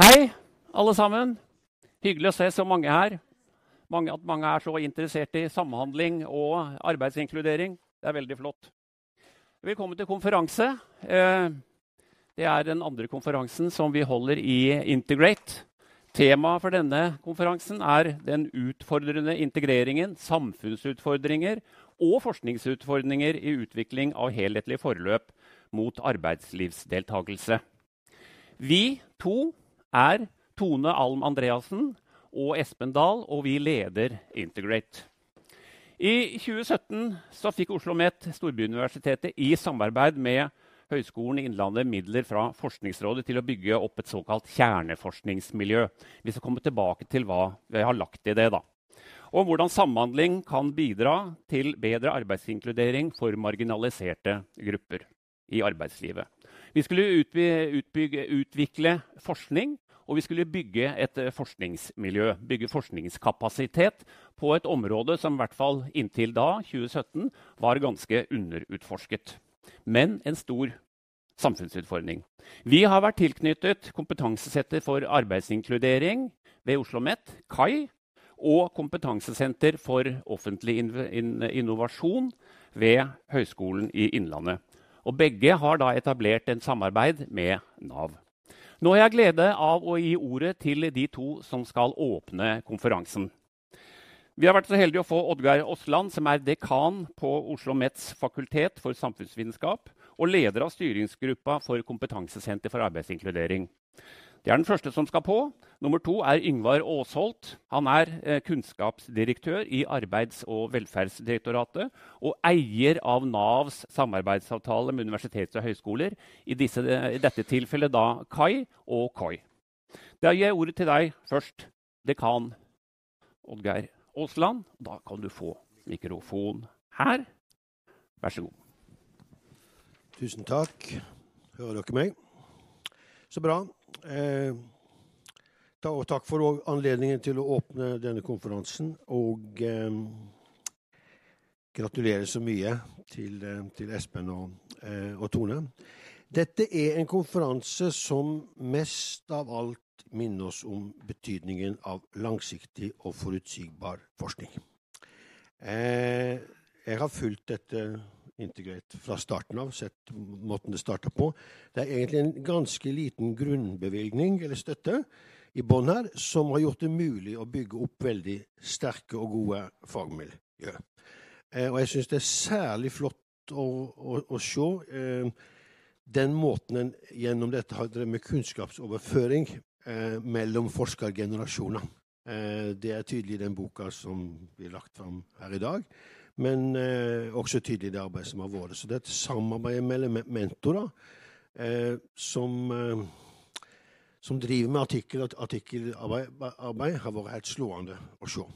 Hei, alle sammen. Hyggelig å se så mange her. Mange, at mange er så interessert i samhandling og arbeidsinkludering. Det er veldig flott. Velkommen til konferanse. Eh, det er den andre konferansen som vi holder i Integrate. Temaet for denne konferansen er den utfordrende integreringen, samfunnsutfordringer og forskningsutfordringer i utvikling av helhetlige forløp mot arbeidslivsdeltakelse. Vi to er Tone Alm Andreassen og Espen Dahl, og vi leder Integrate. I 2017 fikk Oslo OsloMet Storbyuniversitetet i samarbeid med Høgskolen i Innlandet midler fra Forskningsrådet til å bygge opp et såkalt kjerneforskningsmiljø. Vi skal komme tilbake til hva vi har lagt i det. da. Og hvordan samhandling kan bidra til bedre arbeidsinkludering for marginaliserte grupper i arbeidslivet. Vi skulle utbygge, utvikle forskning, og vi skulle bygge et eh, forskningsmiljø. Bygge forskningskapasitet på et område som i hvert fall inntil da, 2017, var ganske underutforsket. Men en stor samfunnsutfordring. Vi har vært tilknyttet Kompetansesenter for arbeidsinkludering ved Oslo OsloMet, KAI, og Kompetansesenter for offentlig innovasjon ved Høgskolen i Innlandet. Og begge har da etablert en samarbeid med Nav. Nå har jeg glede av å gi ordet til de to som skal åpne konferansen. Vi har vært så heldige å få Oddgeir Aasland, som er dekan på Oslo Mets fakultet for samfunnsvitenskap og leder av styringsgruppa for Kompetansesenter for arbeidsinkludering. Det er den første som skal på. Nummer to er Yngvar Aasholt. Han er eh, kunnskapsdirektør i Arbeids- og velferdsdirektoratet og eier av Navs samarbeidsavtale med universiteter og høyskoler, i, disse, i dette tilfellet da KAI og KOI. Da gir jeg ordet til deg først, dekan Oddgeir Aasland. Da kan du få mikrofon her. Vær så god. Tusen takk. Hører dere meg? Så bra. Eh, og takk for anledningen til å åpne denne konferansen. Og eh, gratulerer så mye til, eh, til Espen og, eh, og, Tone. Dette er en konferanse som mest av alt minner oss om betydningen av langsiktig og forutsigbar forskning. Eh, jeg har fulgt dette integrert fra starten av, sett måten det starta på. Det er egentlig en ganske liten grunnbevilgning eller støtte i bånn her som har gjort det mulig å bygge opp veldig sterke og gode fagmiljø. Eh, og jeg syns det er særlig flott å, å, å se eh, den måten en gjennom dette har drevet med kunnskapsoverføring eh, mellom forskergenerasjoner. Eh, det er tydelig i den boka som blir lagt fram her i dag men eh, også tydelig det arbeidet som har vært. Så det er et samarbeid mellom mentorer eh, som, eh, som, driver med artikkel, artikkelarbeid, har vært helt slående å se.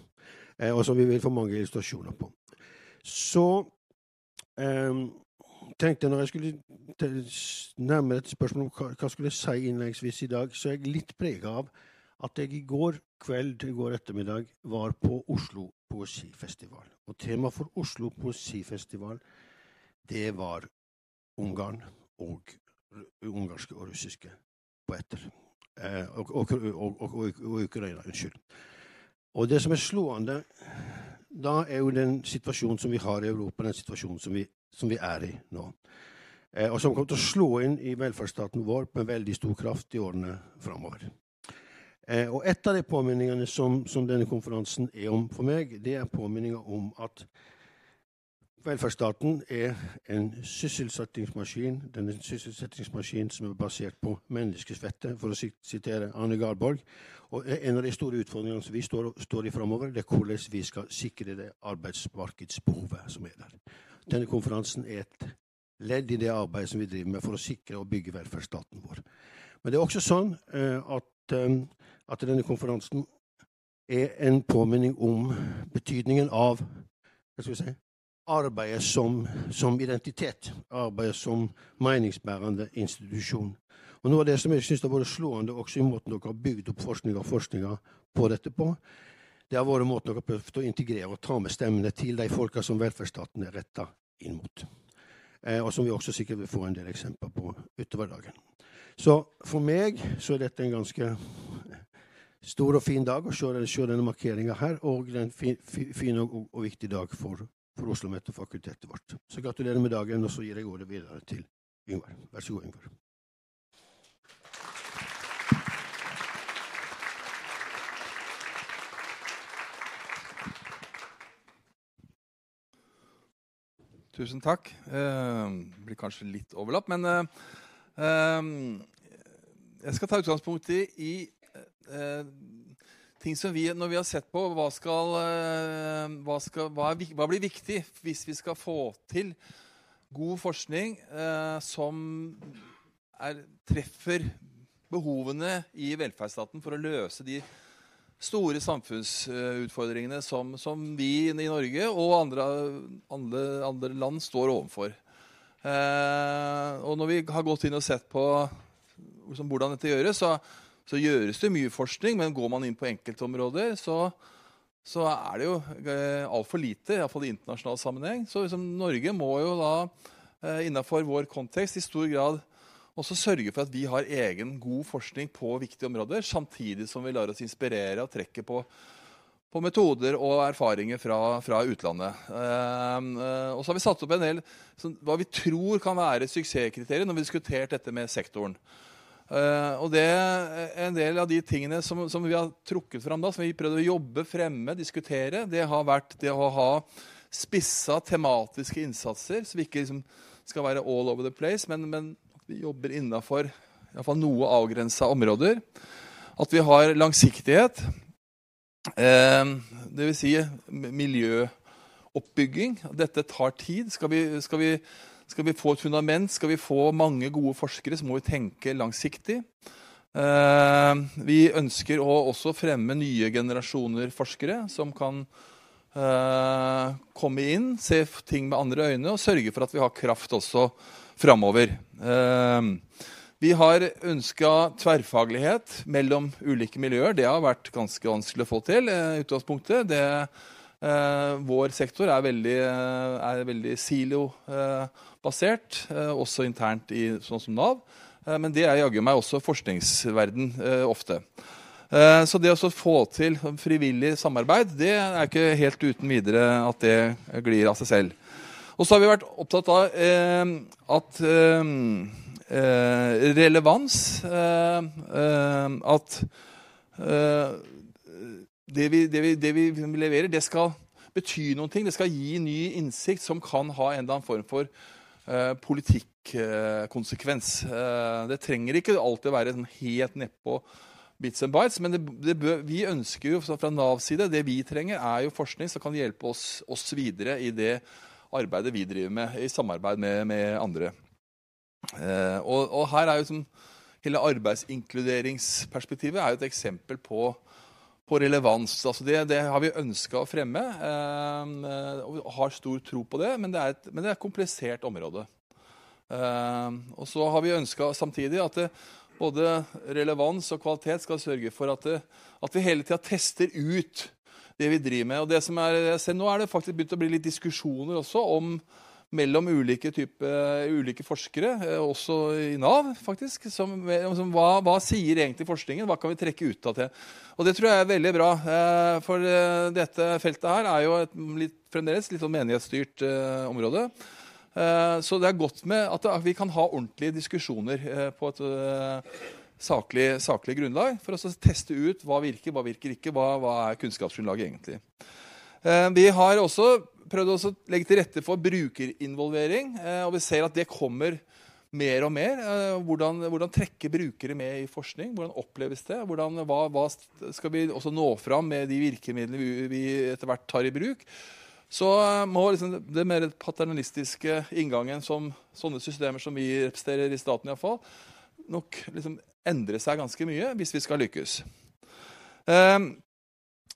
Eh, og som vi vil få mange illustrasjoner på. Så eh, tenkte jeg når jeg skulle nærme dette spørsmålet om hva, hva skulle jeg si innledningsvis i dag, så er jeg litt prega av at jeg i går kveld, i går ettermiddag, var på Oslo poesifestival. Og temaet for Oslo poesifestival, det var Ungarn og ungarske og russiske poeter. Eh, og, og, og, og, Ukraina, unnskyld. Og det som er slående da, er jo den situasjonen som vi har i Europa, den situasjonen som vi, som vi er i nå. Eh, og som kommer til å slå inn i velferdsstaten vår med veldig stor kraft i årene framover. Eh, og et av de påminningene som, som, denne konferansen er om for meg, det er påminninga om at velferdsstaten er en sysselsettingsmaskin. Den er en sysselsettingsmaskin som er basert på menneskesvette, for å sitere Arne Garborg. Og en av de store utfordringene som vi står, står i framover, det er hvordan vi skal sikre det arbeidsmarkedsbehovet som er der. Denne konferansen er et ledd i det arbeidet som vi driver med for å sikre og bygge velferdsstaten vår. Men det er også sånn eh, at eh, at denne konferansen er en påminning om betydningen av si, arbeidet som, som, identitet. Arbeidet som meningsbærende institusjon. Og Noe av det som jeg syns har vært slående også i måten dere har bygd opp forskninga og forskninga på dette på, det har vært måten dere har prøvd å integrere og ta med stemmene til de folka som velferdsstaten er retta inn mot. Eh, og som vi også sikkert vil få en del eksempler på utover dagen. Så for meg så er dette en ganske stor og fin dag å se, se denne markeringa her, og en fin, fin og, og, viktig dag for, for Oslo Mette-fakultetet vårt. Så gratulerer med dagen, og så gir jeg ordet videre til Yngvar. Vær så god, Yngvar. Tusen takk. Eh, det blir kanskje litt overlapp, men eh, eh, jeg skal ta utgangspunkt i, ting som vi, når vi har sett på hva, skal, eh, hva, skal, hva, er, hva, blir viktig hvis vi skal få til god forskning eh, som er, treffer behovene i velferdsstaten for å løse de store samfunnsutfordringene som, som, vi i Norge og andre, andre, andre land står overfor. Eh, og når vi har gått inn og sett på liksom, hvordan dette gjøres, så, så, gjøres det mye forskning. Men går man inn på enkeltområder, så, så er det jo eh, altfor lite, iallfall i internasjonal sammenheng. Så liksom, Norge må jo da eh, innafor vår kontekst i stor grad også sørge for at vi har egen, god forskning på viktige områder, samtidig som vi lar oss inspirere og trekke på, på metoder og erfaringer fra, fra utlandet. Eh, og så har vi satt opp en del sånn, hva vi tror kan være suksesskriterier når vi har diskutert dette med sektoren. Uh, og det er En del av de tingene som, som vi har trukket fram da, som vi prøvde å jobbe, fremme, diskutere, det har vært det å ha spissa tematiske innsatser, så vi ikke liksom skal være all over the place, men, men vi jobber innafor noe avgrensa områder. At vi har langsiktighet. Uh, Dvs. Si miljøoppbygging. Dette tar tid. Skal vi, skal, vi, skal vi, få et fundament, skal vi få mange gode forskere, så må vi tenke langsiktig. Eh, vi ønsker å også fremme nye generasjoner forskere som kan eh, komme inn, se ting med andre øyne og sørge for at vi har kraft også framover. Ehm, vi har ønska tverrfaglighet mellom ulike miljøer. Det har vært ganske vanskelig å få til. Eh, utgangspunktet. Det, eh, vår sektor er veldig, er veldig silobasert, eh, også internt i sånn som Nav. Men det er jaggu meg også forskningsverden ofte. Så det å få til frivillig samarbeid det er ikke helt uten videre at det glir av seg selv. Og så har vi vært opptatt av eh, at eh, eh relevans eh, eh, At det vi, det, vi, det, vi, leverer, det skal bety noe. Det skal gi ny innsikt som kan ha en eller annen form for politikkonsekvens. det trenger ikke alltid være sånn helt nedpå bits and bites. Men bør, vi ønsker jo fra Navs side Det vi trenger, er jo forskning som kan hjelpe oss, oss videre i det arbeidet vi driver med i samarbeid med, med andre. Eh, og, og, her er jo som, Hele arbeidsinkluderingsperspektivet er jo et eksempel på, på relevans. Altså det, det, har vi ønska å fremme eh, og har stor tro på det, men det er et, men det er et komplisert område. Eh, og så har vi ønska samtidig at det, både relevans og kvalitet skal sørge for at, at vi hele tida tester ut det vi driver med. Og det som er, jeg ser Nå er det faktisk begynt å bli litt diskusjoner også om mellom ulike, type, ulike forskere, eh, også i Nav, faktisk. Som, som, hva, hva, sier egentlig forskningen? Hva kan vi trekke ut av det? Og det tror jeg er veldig bra. Eh, for eh, dette feltet her er jo et litt, fremdeles litt sånn menighetsstyrt område. Så det er godt med at vi kan ha ordentlige diskusjoner på et saklig, saklig grunnlag for å teste ut hva virker, hva virker ikke, hva, hva er kunnskapsgrunnlaget egentlig. Vi har også prøvd å legge til rette for brukerinvolvering, eh, og vi ser at det kommer mer og mer. Eh, hvordan, hvordan trekke brukere med i forskning? Hvordan oppleves det? Hvordan, hva, hva, skal vi også nå fram med de virkemidlene vi, vi etter hvert tar i bruk? Så må liksom det mer paternalistiske inngangen som sånne systemer som vi representerer i staten, i fall, nok liksom endre seg ganske mye hvis vi skal lykkes.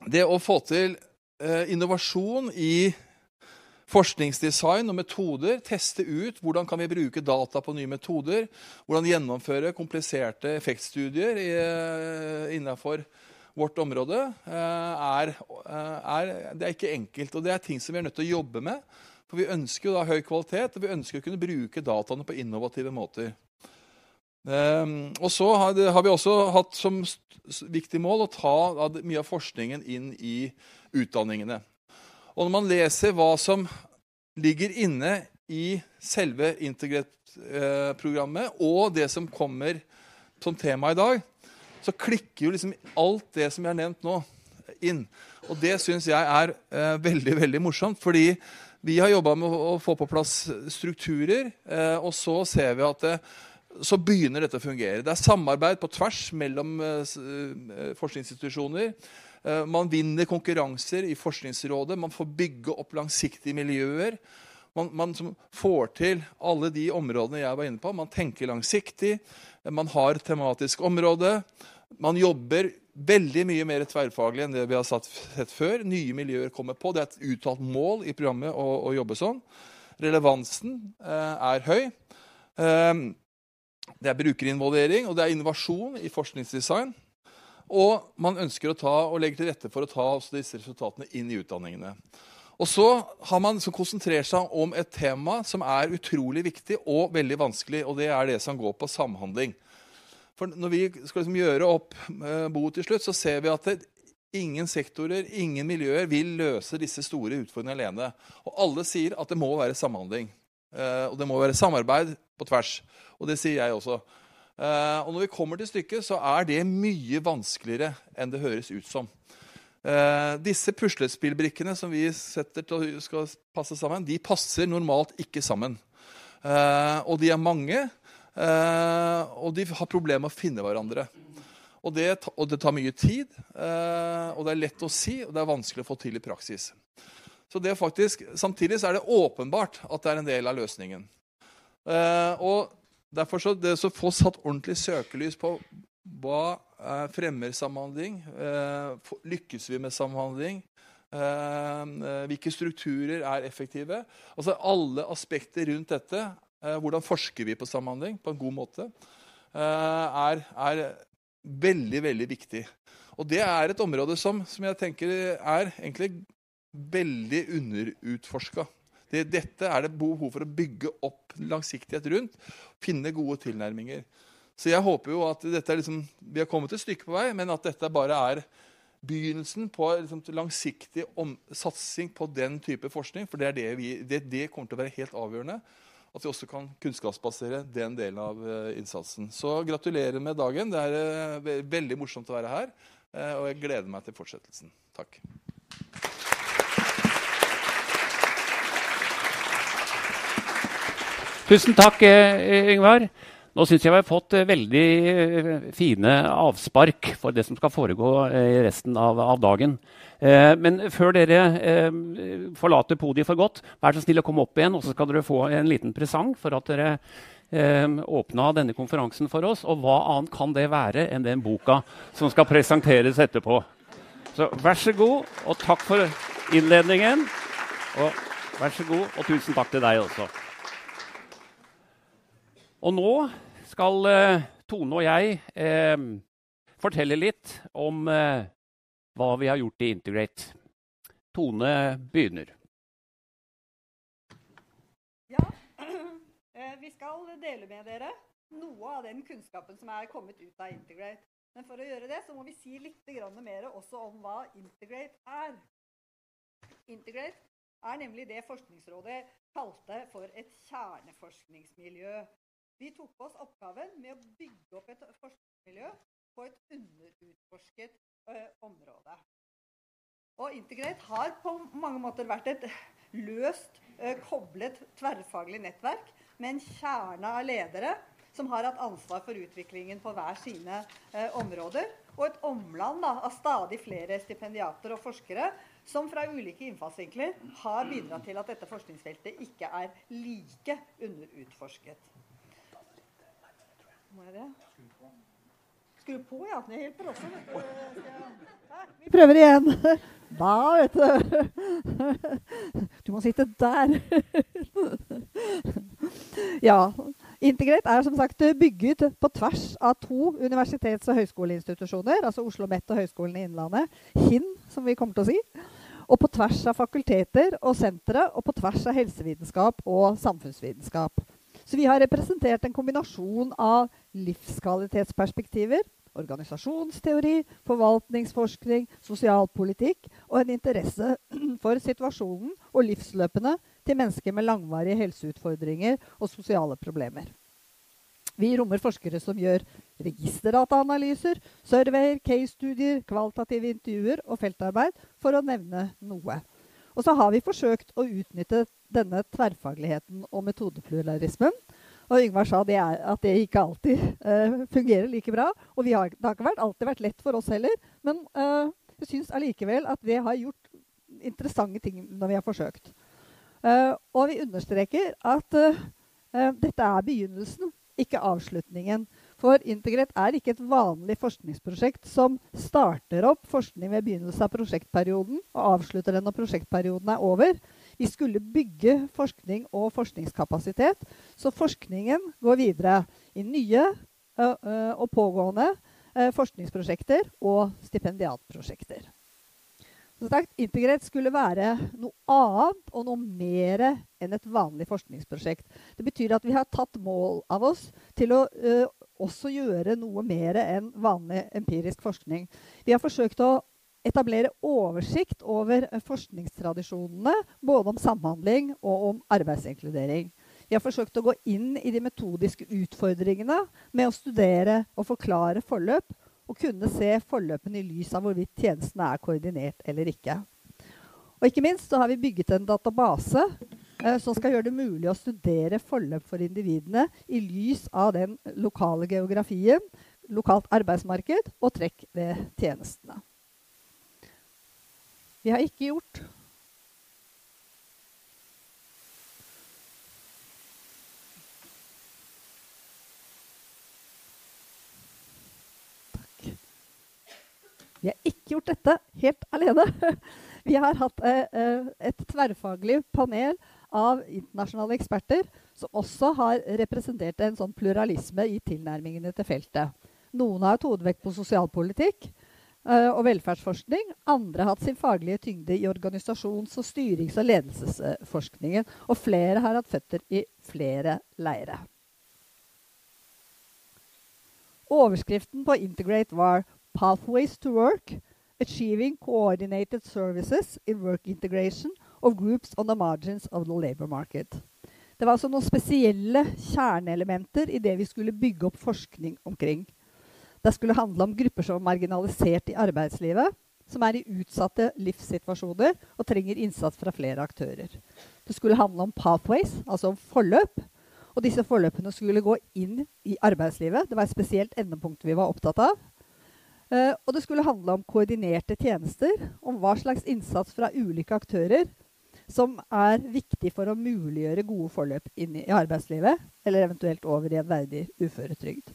Det å få til eh, innovasjon i forskningsdesign og metoder, teste ut hvordan kan vi bruke data på nye metoder, hvordan gjennomføre kompliserte effektstudier innafor innenfor vårt område, eh, er, er, det er ikke enkelt. Og det er ting som vi er nødt til å jobbe med. For vi ønsker jo da høy kvalitet, og vi ønsker å kunne bruke dataene på innovative måter. Um, og så har, det, har, vi også hatt som viktig mål å ta mye av forskningen inn i utdanningene. Og når man leser hva som ligger inne i selve Integrate-programmet, og det som kommer som tema i dag, så klikker jo liksom alt det som jeg har nevnt nå, inn. Og det syns jeg er eh, veldig veldig morsomt. fordi vi har jobba med å få på plass strukturer, eh, og så ser vi at det, så begynner dette å fungere. Det er samarbeid på tvers mellom eh, eh forskningsinstitusjoner. Eh, man vinner konkurranser i Forskningsrådet. Man får bygge opp langsiktige miljøer. Man, man får til alle de områdene jeg var inne på. Man tenker langsiktig. Man har tematisk område. Man jobber veldig mye mer tverrfaglig enn det vi har sett før. Nye miljøer kommer på. Det er et uttalt mål i programmet å, å jobbe sånn. Relevansen eh, er høy. Eh, det er brukerinvolvering, og det er innovasjon i forskningsdesign. Og man ønsker å ta og legge til rette for å ta disse resultatene inn i utdanningene. Og så har man liksom konsentrert seg om et tema som er utrolig viktig og veldig vanskelig, og det er det som går på samhandling. For når vi skal liksom gjøre opp eh, boet til slutt, så ser vi at det, ingen sektorer, ingen miljøer vil løse disse store utfordringene alene. Og alle sier at det må være samhandling. Eh, og det må være samarbeid på tvers. Og det sier jeg også. Eh, og når vi kommer til stykket, så er det mye vanskeligere enn det høres ut som. disse puslespillbrikkene som vi setter til å skal passe sammen, de passer normalt ikke sammen. og de er mange. Og de har problemer med å finne hverandre. Og det, og det tar mye tid, og det er lett å si, og det er vanskelig å få til i praksis. Så det faktisk, Samtidig så er det åpenbart at det er en del av løsningen. Og Derfor så det å få satt ordentlig søkelys på hva fremmer samhandling, lykkes vi med samhandling, hvilke strukturer er effektive. Altså Alle aspekter rundt dette Eh, hvordan forsker vi på samhandling på en god måte, eh, er, er veldig, veldig viktig. Og det er et område som, som jeg tenker er egentlig veldig underutforska. Det, dette er det behov for å bygge opp langsiktighet rundt. Finne gode tilnærminger. Så jeg håper jo at dette er liksom, vi har kommet et stykke på vei, men at dette bare er begynnelsen på liksom, langsiktig om, satsing på den type forskning. For det, det, vi, det, det kommer til å være helt avgjørende at vi også kan kunnskapsbasere den delen av eh, innsatsen. Så gratulerer med dagen. Det er eh, veldig morsomt å være her. Eh, og jeg gleder meg til fortsettelsen. Takk. Tusen takk, Yngvar. Nå syns jeg vi har fått veldig fine avspark for det som skal foregå i resten av, av dagen. Eh, men før dere eh, forlater podiet for godt, vær så snill å komme opp igjen, og så skal dere få en liten presang for at dere eh, åpna denne konferansen for oss. Og hva annet kan det være enn den boka som skal presenteres etterpå? Så vær så god, og takk for innledningen. Og vær så god, og tusen takk til deg også. Og nå skal eh, Tone og jeg eh, fortelle litt om eh, hva vi har gjort i Integrate. Tone begynner. Ja, eh, vi skal dele med dere noe av den kunnskapen som er kommet ut av Integrate. Men for å gjøre det, så må vi si litt mer også om hva Integrate er. Integrate er nemlig det Forskningsrådet kalte for et kjerneforskningsmiljø. Vi tok på oss oppgaven med å bygge opp et forskningsmiljø på et underutforsket eh, område. Og Integrate har på mange måter vært et løst eh, koblet tverrfaglig nettverk med en kjerne av ledere som har hatt ansvar for utviklingen på hver sine eh, områder, og et omland da, av stadig flere stipendiater og forskere som fra ulike innfallsvinkler har bidratt til at dette forskningsfeltet ikke er like underutforsket. Må jeg det? Skru på, ja. Det hjelper også. Vi prøver igjen. Da, vet du. Du må sitte der. Ja. Integrert er som sagt bygget på tvers av to universitets- og høyskoleinstitusjoner. Altså Oslo OsloMet og Høgskolen i Innlandet. HIN, som vi kommer til å si. Og på tvers av fakulteter og sentre, og på tvers av helsevitenskap og samfunnsvitenskap. Så vi har representert en kombinasjon av livskvalitetsperspektiver, organisasjonsteori, forvaltningsforskning, sosialpolitikk og en interesse for situasjonen og livsløpene til mennesker med langvarige helseutfordringer og sosiale problemer. Vi rommer forskere som gjør registerdataanalyser, surveyer, case-studier, kvalitative intervjuer og feltarbeid, for å nevne noe. Og så har vi forsøkt å utnytte denne tverrfagligheten og metodepluralismen og Yngvar sa det er, at det ikke alltid uh, fungerer like bra. Og har, det har ikke vært, alltid vært lett for oss heller. Men uh, jeg syns allikevel at det har gjort interessante ting når vi har forsøkt. Uh, og vi understreker at dette er begynnelsen, ikke avslutningen. For Integret er ikke et vanlig forskningsprosjekt som starter opp forskning ved begynnelsen av prosjektperioden og avslutter den når prosjektperioden er over. Vi skulle bygge forskning og forskningskapasitet. Så forskningen går videre i nye og pågående forskningsprosjekter og stipendiatprosjekter. Som sagt, Integrert skulle være noe annet og noe mer enn et vanlig forskningsprosjekt. Det betyr at vi har tatt mål av oss til å også gjøre noe mer enn vanlig empirisk forskning. Vi har forsøkt å etablere oversikt over forskningstradisjonene, både om samhandling og om arbeidsinkludering. Vi har forsøkt å gå inn i de metodiske utfordringene med å studere og forklare forløp, og kunne se forløpene i lys av hvorvidt tjenestene er koordinert eller ikke. Og ikke minst så har vi bygget en database som skal gjøre det mulig å studere forløp for individene i lys av den lokale geografien, lokalt arbeidsmarked og trekk ved tjenestene. Vi har ikke gjort. Takk. Vi har ikke gjort dette helt alene. Vi har hatt eh, eh, et tverrfaglig panel av internasjonale eksperter som også har representert en sånn pluralisme i tilnærmingene til feltet. Noen har hatt hovedvekt på sosialpolitikk. Eh, og velferdsforskning. Andre har hatt sin faglige tyngde i organisasjons-, og styrings- og ledelsesforskningen. Og flere har hatt føtter i flere leire. Overskriften på Integrate var 'Pathways to Work'. Achieving coordinated services in work integration of groups on the margins of the labor market. Det var altså noen spesielle kjerneelementer i det vi skulle bygge opp forskning omkring. Det skulle handle om grupper som er marginalisert i arbeidslivet, som er i utsatte livssituasjoner og trenger innsats fra flere aktører. Det skulle handle om pathways, altså om forløp. Og disse forløpene skulle gå inn i arbeidslivet. Det var et spesielt endepunkt vi var opptatt av. Uh, og det skulle handle om koordinerte tjenester, om hva slags innsats fra ulike aktører som er viktig for å muliggjøre gode forløp inn i arbeidslivet, eller eventuelt over i en verdig uføretrygd.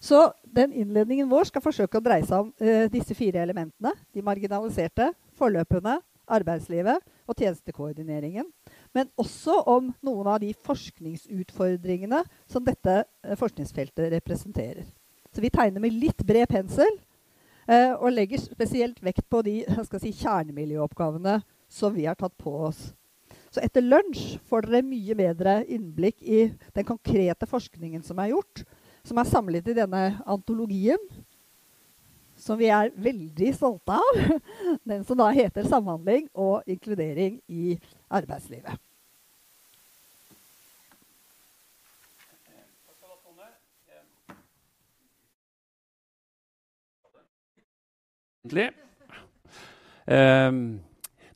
Så den innledningen vår skal forsøke å dreie seg om uh, disse fire elementene. De marginaliserte, forløpene, arbeidslivet og tjenestekoordineringen. Men også om noen av de forskningsutfordringene som dette uh, forskningsfeltet representerer. Så vi tegner med litt bred pensel uh, og legger spesielt vekt på de si, kjernemiljøoppgavene som vi har tatt på oss. Så etter lunsj får dere mye bedre innblikk i den konkrete forskningen som er gjort, som er samlet i denne antologien, som vi er veldig stolte av. Den som da heter 'Samhandling og inkludering i arbeidslivet'. Um,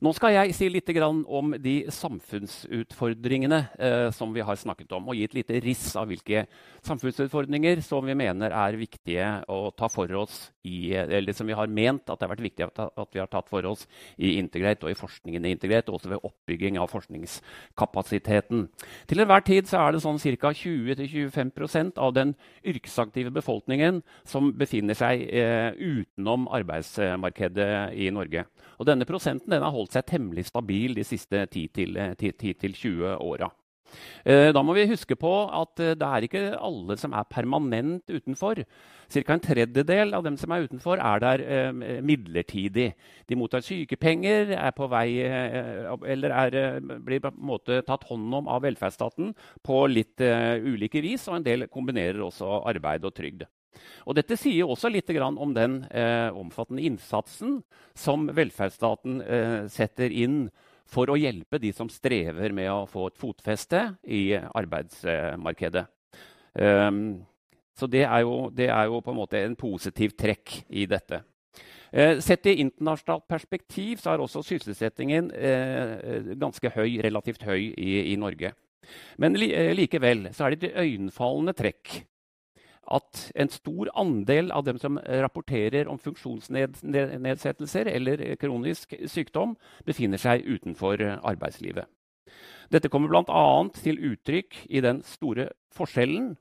nå skal jeg si litt om de samfunnsutfordringene eh, som vi har snakket om, og gi et lite riss av hvilke samfunnsutfordringer som vi mener er viktige å ta for oss i, eller som vi har ment at det har vært viktig at, vi har tatt for oss i Integrate og i forskningen i Integrate, også ved oppbygging av forskningskapasiteten. Til enhver tid er det sånn ca. 20-25% av den yrkesaktive befolkningen som befinner seg eh, utenom arbeidsmarkedet i Norge. Og denne prosenten den er holdt seg temmelig stabil de siste 10-20 åra. Eh, da må vi huske på at eh, det er ikke alle som er permanent utenfor. Ca. en tredjedel av dem som er utenfor, er der eh, midlertidig. De mottar sykepenger, er på vei eh, eller er, eh, blir på en måte tatt hånd om av velferdsstaten på litt eh, ulike vis, og en del kombinerer også arbeid og trygd. Og dette sier også litt om den omfattende innsatsen som velferdsstaten setter inn for å hjelpe de som strever med å få et fotfeste i arbeidsmarkedet. Um, så det er, jo, det er, jo, på en måte en positiv trekk i dette. Eh, sett i internasjonalt perspektiv så er også sysselsettingen eh, ganske høy, relativt høy i, i Norge. Men li, eh, likevel så er det et øyenfallende trekk at en stor andel av dem som rapporterer om funksjonsnedsettelser eller kronisk sykdom, befinner seg utenfor arbeidslivet. Dette kommer bl.a. til uttrykk i den store forskjellen,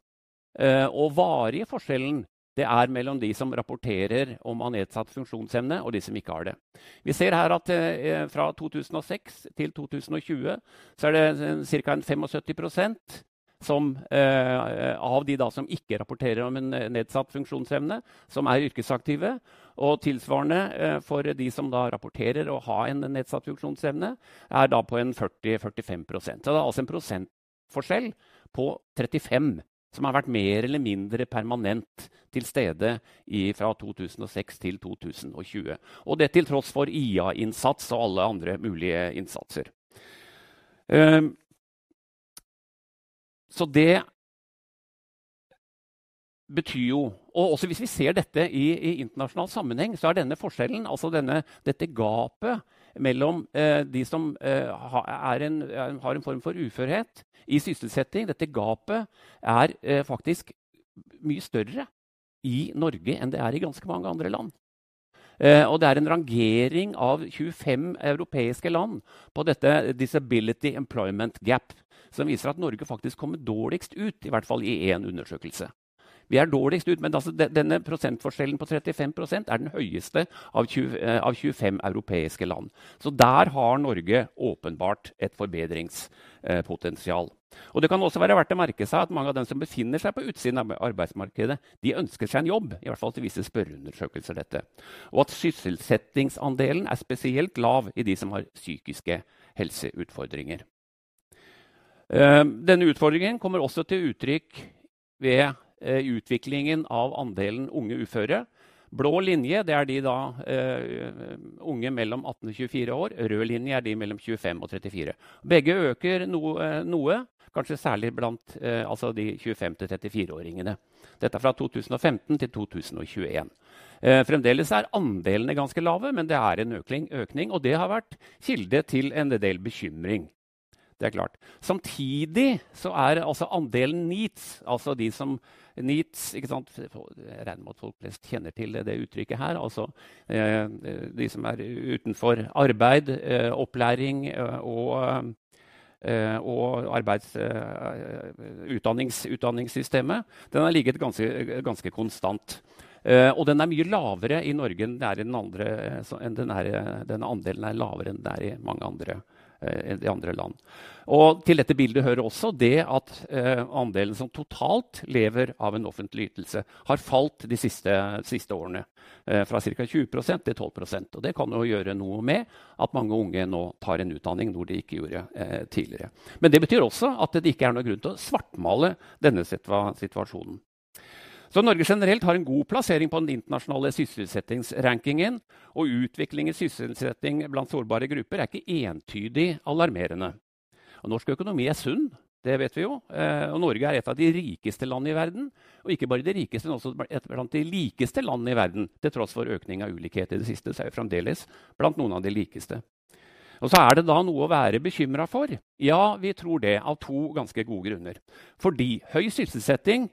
eh, og varige forskjellen, det er mellom de som rapporterer om å ha nedsatt funksjonsevne, og de som ikke har det. Vi ser her at eh, fra 2006 til 2020 så er det ca. 75 som, eh, av de da, som ikke rapporterer om en nedsatt funksjonsevne, som er yrkesaktive. Og tilsvarende eh, for de som da rapporterer å ha en nedsatt funksjonsevne, er da på en 40-45 Så det er altså en prosentforskjell på 35 som har vært mer eller mindre permanent til stede i, fra 2006 til 2020. Og det til tross for IA-innsats og alle andre mulige innsatser. Uh, så det betyr jo Og også hvis vi ser dette i, i internasjonal sammenheng, så er denne forskjellen, altså denne, dette gapet mellom eh, de som eh, en, har en form for uførhet i sysselsetting, dette gapet er eh, faktisk mye større i Norge enn det er i ganske mange andre land. Eh, og det er en rangering av 25 europeiske land på dette Disability Employment Gap som viser at Norge faktisk kommer dårligst ut, i hvert fall i én undersøkelse. Vi er dårligst ut, men altså, denne prosentforskjellen på 35% er den høyeste av, 20, eh, av 25 europeiske land. Så der har Norge åpenbart et forbedringspotensial. Og Det kan også være verdt å merke seg at mange av dem som befinner seg på utsiden av arbeidsmarkedet, de ønsker seg en jobb. i hvert fall til visse spørreundersøkelser dette. Og at sysselsettingsandelen er spesielt lav i de som har psykiske helseutfordringer. Eh, denne utfordringen kommer også til uttrykk ved eh, utviklingen av andelen unge uføre. Blå linje det er de da, uh, unge mellom 18 og 24 år. Rød linje er de mellom 25 og 34. Begge øker no, uh, noe, kanskje særlig blant uh, altså de 25-34-åringene. Dette er fra 2015 til 2021. fremdeles er andelene ganske lave, men det er en økning, økning, og det har vært kilde til en del bekymring. Det er klart. Samtidig så er altså andelen needs, altså de som needs ikke sant? Jeg regner med at folk flest kjenner til det, det uttrykket her. Altså eh, de som er utenfor arbeid, eh, opplæring eh, og, eh, og arbeids, eh, utdannings, utdanningssystemet. Den har ligget ganske, ganske konstant. Uh, og den er mye lavere i Norge enn, den andre, enn den er, den andelen er lavere enn den er i mange andre i andre land. Og Til dette bildet hører også det at eh, andelen som totalt lever av en offentlig ytelse, har falt de siste, siste årene. Eh, fra ca. 20 til 12% Og Det kan jo gjøre noe med at mange unge nå tar en utdanning, noe de ikke gjorde eh, tidligere. Men det betyr også at det ikke er noen grunn til å svartmale denne situasjonen. Så Norge generelt har en god plassering på den internasjonale sysselsettingsrankingen. Og utvikling i sysselsetting blant sårbare grupper er ikke entydig alarmerende. Og norsk økonomi er sunn, det vet vi jo. Eh, og Norge er et av de rikeste landene i verden. Og ikke bare de rikeste, men også et blant de likeste landene i verden. Til tross for økning av ulikhet i det siste, så er vi fremdeles blant noen av de likeste. Og så er det da noe å være bekymra for. Ja, vi tror det, av to ganske gode grunner. Fordi høy sysselsetting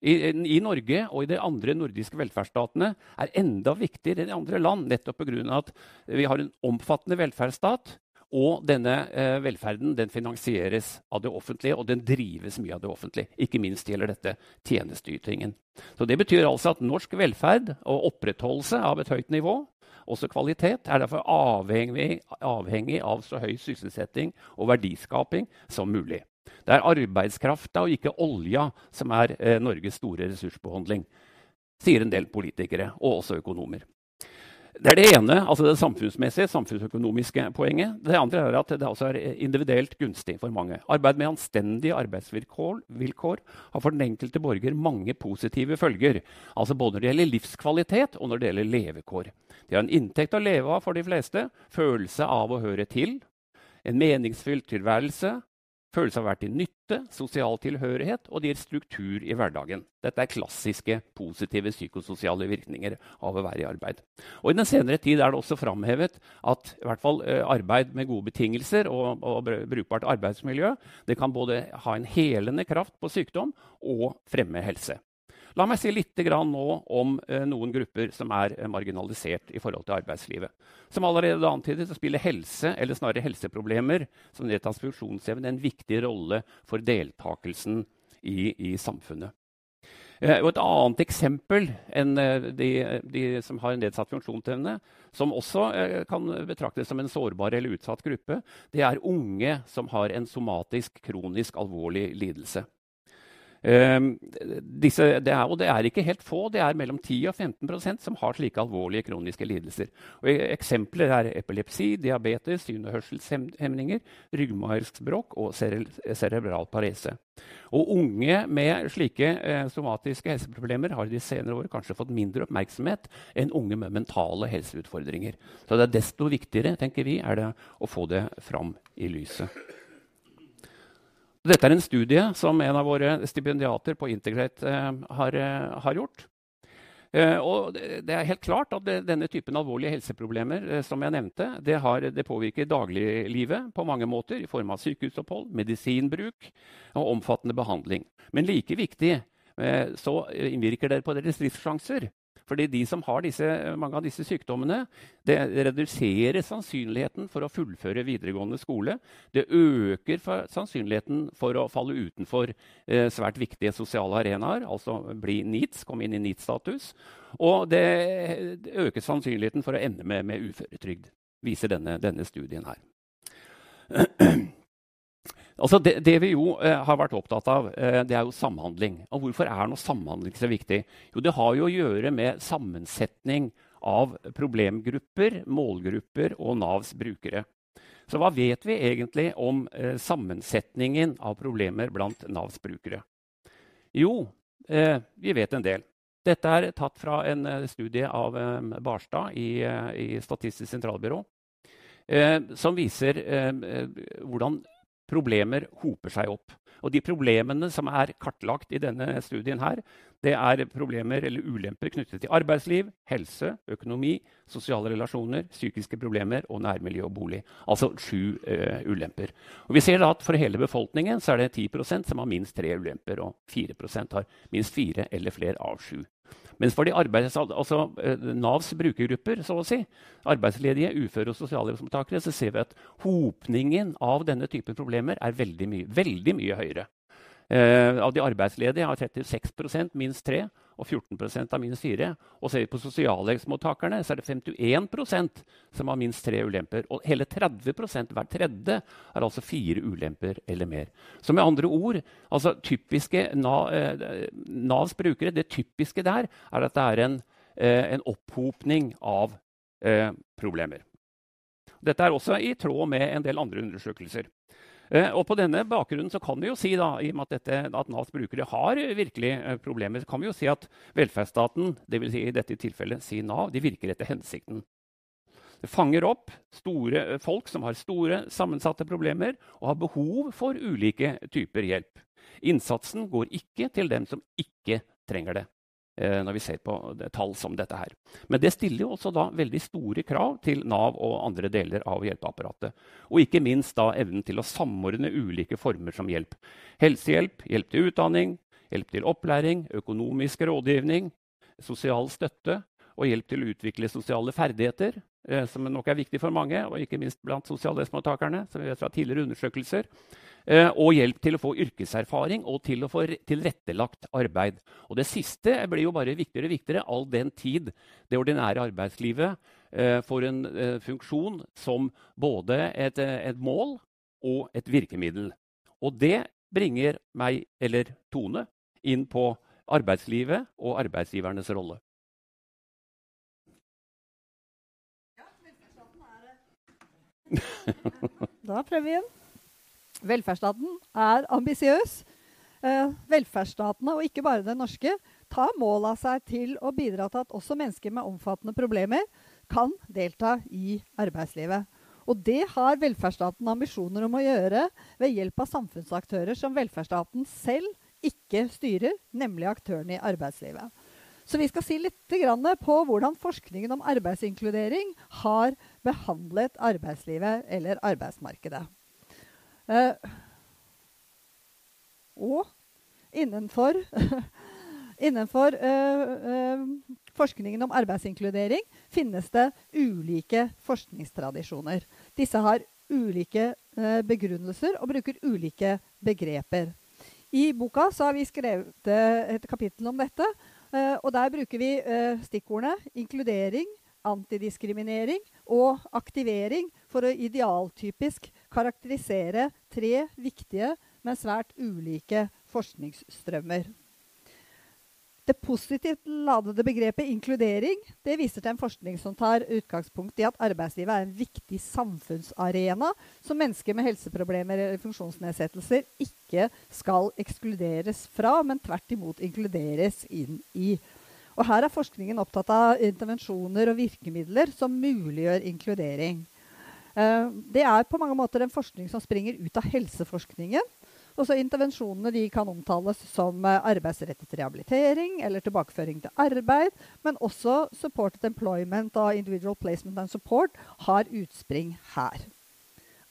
i, i, Norge og i de andre nordiske velferdsstatene er enda viktigere enn i andre land. Nettopp pga. at vi har en omfattende velferdsstat. Og denne eh, velferden den finansieres av det offentlige, og den drives mye av det offentlige. Ikke minst gjelder dette tjenesteytingen. Så Det betyr altså at norsk velferd og opprettholdelse av et høyt nivå, også kvalitet, er derfor avhengig, avhengig av så høy sysselsetting og verdiskaping som mulig. Det er arbeidskrafta og ikke olja som er eh, Norges store ressursbehandling, sier en del politikere og også økonomer. Det er det ene, altså det samfunnsmessige, samfunnsøkonomiske poenget. Det andre er at det også er individuelt gunstig for mange. Arbeid med anstendige arbeidsvilkår vilkår, har for den enkelte borger mange positive følger. Altså Både når det gjelder livskvalitet og når det gjelder levekår. De har en inntekt å leve av for de fleste, følelse av å høre til, en meningsfylt tilværelse, Følelse av å være til nytte, sosial tilhørighet, og det gir struktur i hverdagen. Dette er klassiske positive psykososiale virkninger av å være i arbeid. Og I den senere tid er det også framhevet at i hvert fall eh, arbeid med gode betingelser og, og brukbart arbeidsmiljø det kan både ha en helende kraft på sykdom og fremme helse. La meg si litt nå om eh, noen grupper som er eh, marginalisert i forhold til arbeidslivet. Som allerede antydet, spiller helse, eller snarere helseproblemer som nedtatt funksjonsevne, en viktig rolle for deltakelsen i, i samfunnet. Eh, og et annet eksempel enn de, de, som har nedsatt funksjonsevne, som også kan betraktes som en sårbar eller utsatt gruppe, det er unge som har en somatisk, kronisk alvorlig lidelse. Ehm, disse, det er, og det er ikke helt få, det er mellom 10 og 15% som har slike alvorlige kroniske lidelser. Og eksempler er epilepsi, diabetes, syn- og hørselshemninger, ryggmargsbrokk og cerebral parese. Og unge med slike eh, somatiske helseproblemer har de senere år kanskje fått mindre oppmerksomhet enn unge med mentale helseutfordringer. Så det er desto viktigere tenker vi, er det å få det fram i lyset. Dette er en studie som en av våre stipendiater på Integrate eh, har, eh, har, gjort. Eh, og det, er helt klart at denne typen alvorlige helseproblemer som jeg nevnte, det, har, det, påvirker dagliglivet på mange måter i form av sykehusopphold, medisinbruk og omfattende behandling. Men like viktig så innvirker det på deres livssjanser. Fordi de som har disse, mange av disse sykdommene, det reduserer sannsynligheten for å fullføre videregående skole. Det øker for sannsynligheten for å falle utenfor eh, svært viktige sosiale arenaer, altså bli NEETS, komme inn i NEETS-status. Og det, det, øker sannsynligheten for å ende med, med uføretrygd, viser denne, denne studien her. Altså det, det, vi jo eh, har vært opptatt av, eh, det er jo samhandling. Og hvorfor er nå samhandling så viktig? Jo, det har jo å gjøre med sammensetning av problemgrupper, målgrupper og Navs brukere. Så hva vet vi egentlig om eh, sammensetningen av problemer blant Navs brukere? Jo, eh, vi vet en del. Dette er tatt fra en eh, studie av eh, Barstad i, i Statistisk sentralbyrå, som viser hvordan problemer hoper seg opp. Og de problemene som er kartlagt i denne studien, her, det er problemer eller ulemper knyttet til arbeidsliv, helse, økonomi, sosiale relasjoner, psykiske problemer og nærmiljø og bolig. Altså sju uh, ulemper. Og vi ser at For hele befolkningen er det 10% som har minst tre ulemper, og 4% har minst fire eller flere av sju. Mens for de arbeids, altså, eh, Navs brukergrupper, så å si, arbeidsledige, uføre og sosialhjelpsmottakere, så ser vi at hopningen av denne typen problemer er veldig mye, veldig mye høyere. Eh, av de arbeidsledige har 36% minst tre, og 14% har minst fire. Og ser vi på sosialhjelpsmottakerne, så er det 51% som har minst tre ulemper. Og hele 30% hver tredje, har altså fire ulemper eller mer. Så med andre ord, altså typiske eh, Navs brukere, det typiske der er at det er en, eh, en opphopning av eh, problemer. Dette er også i tråd med en del andre undersøkelser. Eh, og På denne bakgrunnen så kan vi jo si da, i og med at, dette, at Navs brukere har virkelig problemer, så kan vi jo si at velferdsstaten, dvs. Si i dette tilfellet si Nav, de virker etter hensikten. Det fanger opp store eh, folk som har store, sammensatte problemer og har behov for ulike typer hjelp. Innsatsen går ikke til dem som ikke trenger det. Eh, når vi ser på tall som dette her. Men det stiller jo også da veldig store krav til Nav og andre deler av hjelpeapparatet. Og ikke minst da evnen til å samordne ulike former som hjelp. Helsehjelp, hjelp til utdanning, hjelp til opplæring, økonomisk rådgivning, sosial støtte og hjelp til å utvikle sosiale ferdigheter, eh, som nok er viktig for mange, og ikke minst blant sosialhjelpsmottakerne, som vi vet fra tidligere undersøkelser. Eh, og hjelp til å få yrkeserfaring og til å få tilrettelagt arbeid. Og Det siste blir jo bare viktigere og viktigere all den tid det ordinære arbeidslivet eh, får en eh, funksjon som både et, et mål og et virkemiddel. Og det bringer meg, eller Tone, inn på arbeidslivet og arbeidsgivernes rolle. Da prøver vi igjen. Velferdsstaten er ambisiøs. Eh, velferdsstatene, og ikke bare den norske, tar mål av seg til å bidra til at også mennesker med omfattende problemer kan delta i arbeidslivet. Og det har velferdsstaten ambisjoner om å gjøre ved hjelp av samfunnsaktører som velferdsstaten selv ikke styrer, nemlig aktørene i arbeidslivet. Så vi skal si litt på hvordan forskningen om arbeidsinkludering har behandlet arbeidslivet eller arbeidsmarkedet. Uh, og innenfor, innenfor eh, uh, forskningen om arbeidsinkludering finnes det ulike forskningstradisjoner. Disse har ulike begrunnelser og bruker ulike begreper. I boka har vi skrevet et kapittel om dette. og Der bruker vi stikkordene inkludering, antidiskriminering og aktivering for å idealtypisk karakterisere tre viktige, men svært ulike forskningsstrømmer. Det positivt ladede begrepet inkludering det viser til en forskning som tar utgangspunkt i at arbeidslivet er en viktig samfunnsarena som mennesker med helseproblemer eller funksjonsnedsettelser ikke skal ekskluderes fra, men tvert imot inkluderes inn i. Og her er forskningen opptatt av intervensjoner og virkemidler som muliggjør inkludering. Uh, det er på mange måter en forskning som springer ut av helseforskningen. Også intervensjonene de kan omtales som uh, arbeidsrettet rehabilitering eller tilbakeføring til arbeid. Men også supported employment og individual placement and support har utspring her.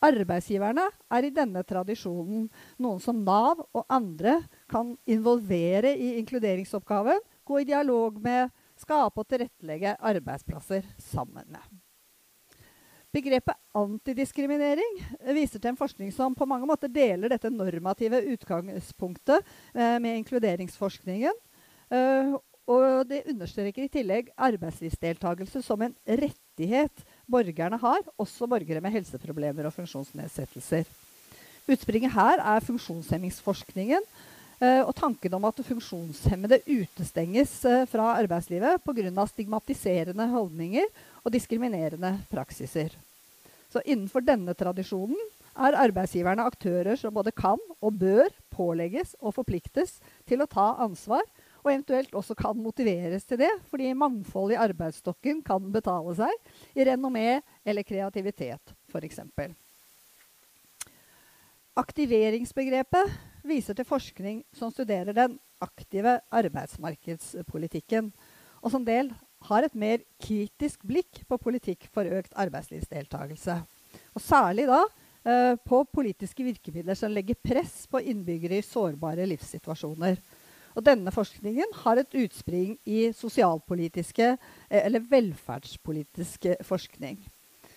Arbeidsgiverne er i denne tradisjonen noen som Nav og andre kan involvere i inkluderingsoppgaven gå i dialog med, skape og tilrettelegge arbeidsplasser sammen med. Begrepet antidiskriminering viser til en forskning som på mange måter deler dette normative utgangspunktet eh, med inkluderingsforskningen. Eh, og det understreker i tillegg arbeidslivsdeltakelse som en rettighet borgerne har, også borgere med helseproblemer og funksjonsnedsettelser. Utspringet her er funksjonshemmingsforskningen, og tanken om at funksjonshemmede utestenges eh, fra arbeidslivet pga. stigmatiserende holdninger og diskriminerende praksiser. Så innenfor denne tradisjonen er arbeidsgiverne aktører som både kan og bør pålegges og forpliktes til å ta ansvar, og eventuelt også kan motiveres til det, fordi mangfold i arbeidsstokken kan betale seg i renommé eller kreativitet, f.eks. Aktiveringsbegrepet viser til forskning som studerer den aktive arbeidsmarkedspolitikken, og som del har et mer kritisk blikk på politikk for økt arbeidslivsdeltakelse. Og særlig da eh, på politiske virkemidler som legger press på innbyggere i sårbare livssituasjoner. Og denne forskningen har et utspring i sosialpolitiske eh, eller velferdspolitisk forskning.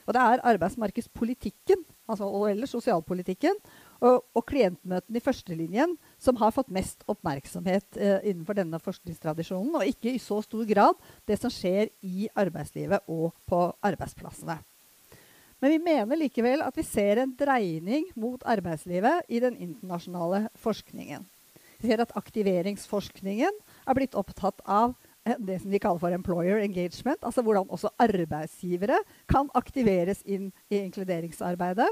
Og det er arbeidsmarkedspolitikken altså, eller sosialpolitikken og, og klientmøtene i førstelinjen som har fått mest oppmerksomhet eh, innenfor denne forskningstradisjonen, og ikke i så stor grad det som skjer i arbeidslivet og på arbeidsplassene. Men vi mener likevel at vi ser en dreining mot arbeidslivet i den internasjonale forskningen. Vi ser at aktiveringsforskningen er blitt opptatt av eh, det som vi kaller for employer engagement, altså hvordan også arbeidsgivere kan aktiveres inn i inkluderingsarbeidet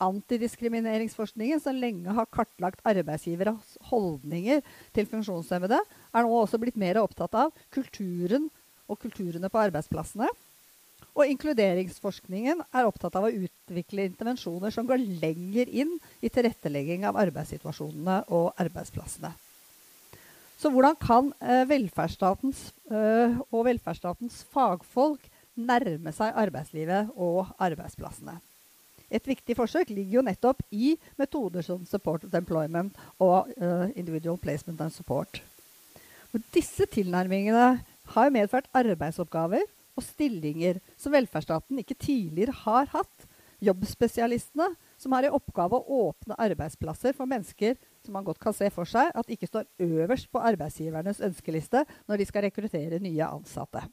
antidiskrimineringsforskningen, som lenge har kartlagt arbeidsgiveres holdninger til funksjonshemmede, er nå også blitt mer opptatt av kulturen og kulturene på arbeidsplassene. Og inkluderingsforskningen er opptatt av å utvikle intervensjoner som går lenger inn i tilrettelegging av arbeidssituasjonene og arbeidsplassene. Så hvordan kan eh, velferdsstatens eh, og velferdsstatens fagfolk nærme seg arbeidslivet og arbeidsplassene? Et viktig forsøk ligger jo nettopp i metoder som supported employment og uh, individual placement and support. Og disse tilnærmingene har medført arbeidsoppgaver og stillinger som velferdsstaten ikke tidligere har hatt. Jobbspesialistene, som har i oppgave å åpne arbeidsplasser for mennesker som man godt kan se for seg at ikke står øverst på arbeidsgivernes ønskeliste når de skal rekruttere nye ansatte.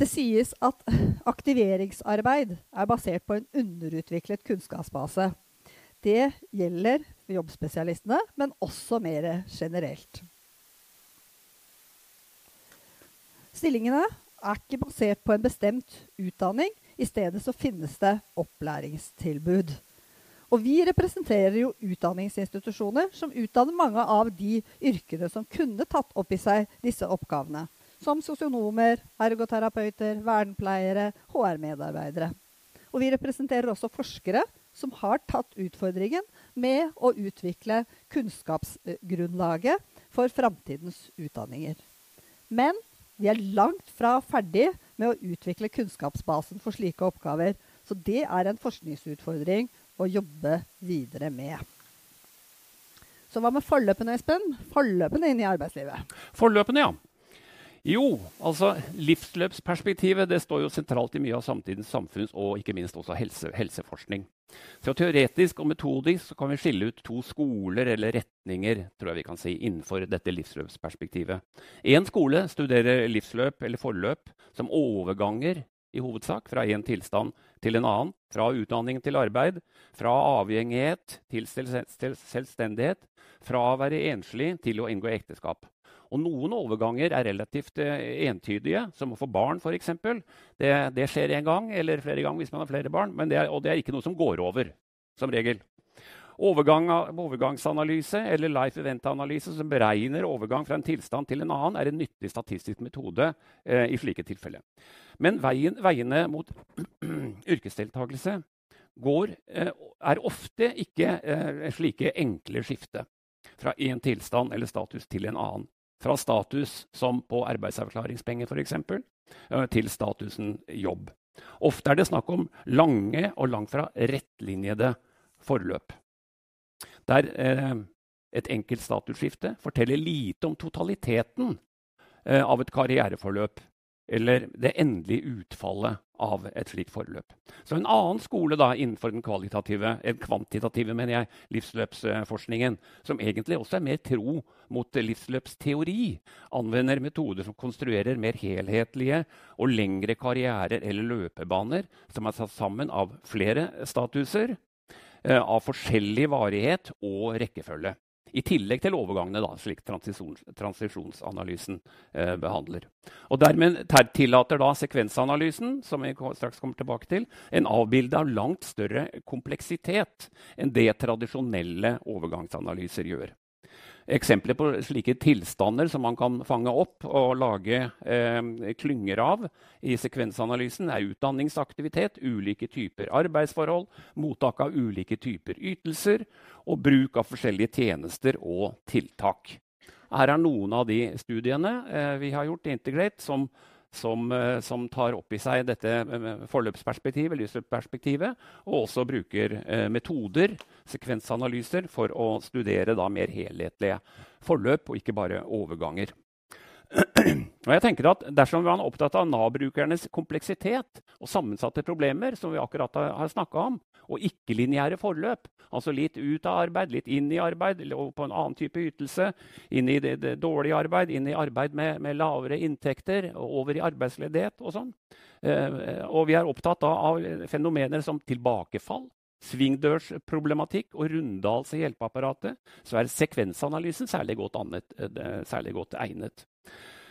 Det sies at aktiveringsarbeid er basert på en underutviklet kunnskapsbase. Det gjelder jobbspesialistene, men også mer generelt. Stillingene er ikke basert på en bestemt utdanning. I stedet så finnes det opplæringstilbud. Og vi representerer jo utdanningsinstitusjoner som utdanner mange av de yrkene som kunne tatt opp i seg disse oppgavene. Som sosionomer, ergoterapeuter, vernepleiere, HR-medarbeidere. Og vi representerer også forskere som har tatt utfordringen med å utvikle kunnskapsgrunnlaget for framtidens utdanninger. Men vi er langt fra ferdig med å utvikle kunnskapsbasen for slike oppgaver. Så det er en forskningsutfordring å jobbe videre med. Så hva med forløpene, Espen? Forløpene inn i arbeidslivet. Forløpene, ja. Jo, altså livsløpsperspektivet det står jo sentralt i mye av samtidens samfunns- og ikke minst også helse, helseforskning. Så Teoretisk og metodisk kan vi skille ut to skoler eller retninger tror jeg vi kan si, innenfor dette livsløpsperspektivet. Én skole studerer livsløp eller forløp som overganger i hovedsak fra en tilstand til en annen. Fra utdanning til arbeid, fra avhengighet til selvstendighet, fra å være enslig til å inngå ekteskap. Og noen overganger er relativt eh, entydige, som å få barn f.eks. Det, det skjer én gang eller flere ganger hvis man har flere barn, det er, og det er ikke noe som går over. som regel. Overgang, overgangsanalyse eller life event-analyse som beregner overgang fra en tilstand til en annen, er en nyttig statistisk metode eh, i slike tilfeller. Men veien, veiene mot yrkesdeltakelse går, eh, er ofte ikke eh, slike enkle skifte fra én tilstand eller status til en annen fra status som på arbeidsavklaringspenger f.eks. Eh, til statusen jobb. Ofte er det snakk om lange og langt fra rettlinjede forløp. Der eh, et enkelt statusskifte forteller lite om totaliteten eh, av et karriereforløp eller det endelige utfallet av et slikt forløp. Så en annen skole da, innenfor den kvalitative, en kvantitative mener jeg, livsløpsforskningen, som egentlig også er mer tro mot livsløpsteori, anvender metoder som konstruerer mer helhetlige og lengre karrierer eller løpebaner som er satt sammen av flere statuser eh, av forskjellig varighet og rekkefølge. I tillegg til overgangene, da, slik transisjons, transisjonsanalysen eh, behandler. Og Dermed tillater da sekvensanalysen som vi straks kommer tilbake til, en avbilde av langt større kompleksitet enn det tradisjonelle overgangsanalyser gjør. Eksempler på slike tilstander som man kan fange opp og lage eh, klynger av i sekvensanalysen, er utdanningsaktivitet, ulike typer arbeidsforhold, mottak av ulike typer ytelser og bruk av forskjellige tjenester og tiltak. Her er noen av de studiene eh, vi har gjort i Integrate som som, eh, som, tar opp i seg dette eh, forløpsperspektivet, livsløpsperspektivet, og også bruker eh, metoder, sekvensanalyser, for å studere da, mer helhetlige forløp, og ikke bare overganger. Og jeg tenker at Dersom man er opptatt av Nav-brukernes kompleksitet og sammensatte problemer, som vi akkurat har, snakka om, og ikke-lineære forløp, altså litt ut av arbeid, litt inn i arbeid, og på en annen type ytelse, inn i det, det dårlige arbeid, inn i arbeid med, med, lavere inntekter, over i arbeidsledighet og sånn. Eh, og vi er opptatt av fenomener som tilbakefall, svingdørsproblematikk og runddals i hjelpeapparatet, så er sekvensanalysen særlig godt, annet, eh, særlig godt egnet.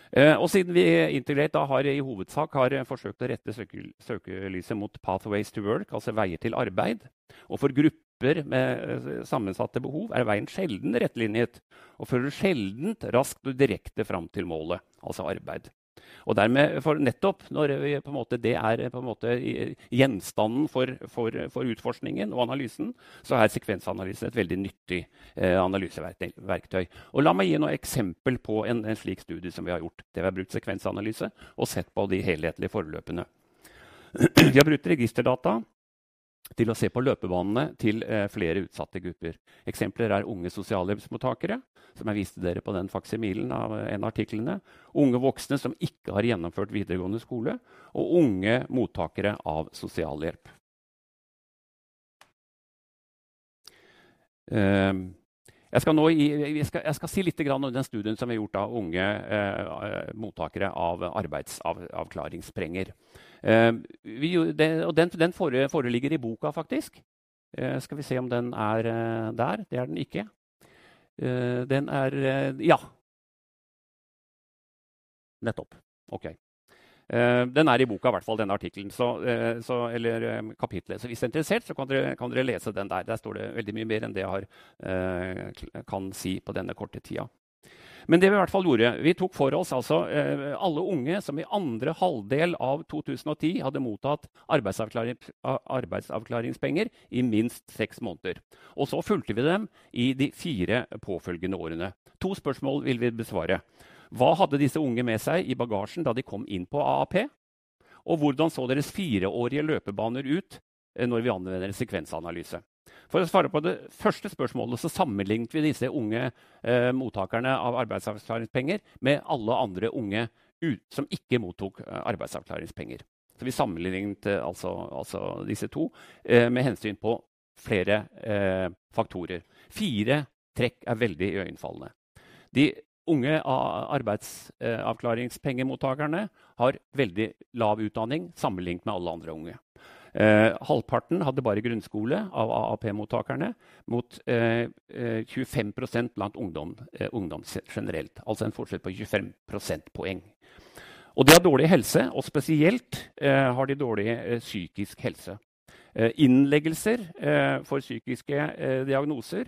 Eh, og siden vi Integrate da har i hovedsak har forsøkt å rette søkelyset mot pathways to work, altså veier til arbeid, og for grupper med eh, sammensatte behov er veien sjelden rettlinjet og fører sjelden raskt og direkte fram til målet, altså arbeid. Og dermed, for nettopp når vi, måte, det er måte, gjenstanden for, for, for, utforskningen og analysen, så er sekvensanalysen et veldig nyttig eh, analyseverktøy. Og la meg gi noe eksempel på en, en, slik studie som vi har gjort. Det vi har brukt sekvensanalyse og sett på de helhetlige forløpene. Vi har brukt registerdata til å se på løpebanene til eh, flere utsatte grupper. Eksempler er unge sosialhjelpsmottakere, som jeg viste dere på den faksimilen av en av artiklene. Unge voksne som ikke har gjennomført videregående skole, og unge mottakere av sosialhjelp. Uh, jeg skal, i, jeg, skal, jeg skal, si litt om den studien som er gjort av unge eh, mottakere av arbeidsavklaringspenger. Eh, det, og den, den foreligger i boka, faktisk. Eh, skal vi se om den er eh, der. Det er den ikke. Eh, den er eh, Ja. Nettopp. Ok. Eh, den er i boka, i hvert fall, denne artikkelen. eller kapitlet. Så hvis dere er interessert, så kan dere, kan dere, lese den der. Der står det veldig mye mer enn det jeg har, kan si på denne korte tida. Men det vi i hvert fall gjorde, vi tok for oss altså, eh, alle unge som i andre halvdel av 2010 hadde mottatt arbeidsavklaring, arbeidsavklaringspenger i minst seks måneder. Og så fulgte vi dem i de fire påfølgende årene. To spørsmål vil vi besvare. Hva hadde disse unge med seg i bagasjen da de kom inn på AAP? Og hvordan så deres fireårige løpebaner ut eh, når vi anvender sekvensanalyse? For å svare på det første spørsmålet så sammenlignet vi disse unge eh, mottakerne av arbeidsavklaringspenger med alle andre unge ut, som ikke mottok eh, arbeidsavklaringspenger. Så vi sammenlignet eh, altså, altså, disse to eh, med hensyn på flere eh, faktorer. Fire trekk er veldig iøynefallende. De unge arbeidsavklaringspengemottakerne har veldig lav utdanning sammenlignet med alle andre unge. Eh, halvparten hadde bare grunnskole av AAP-mottakerne, mot eh, 25 eh, blant ungdom, eh, ungdom, generelt. Altså en forskjell på 25 prosentpoeng. Og de har dårlig helse, og spesielt eh, har de dårlig eh, psykisk helse. innleggelser for psykiske diagnoser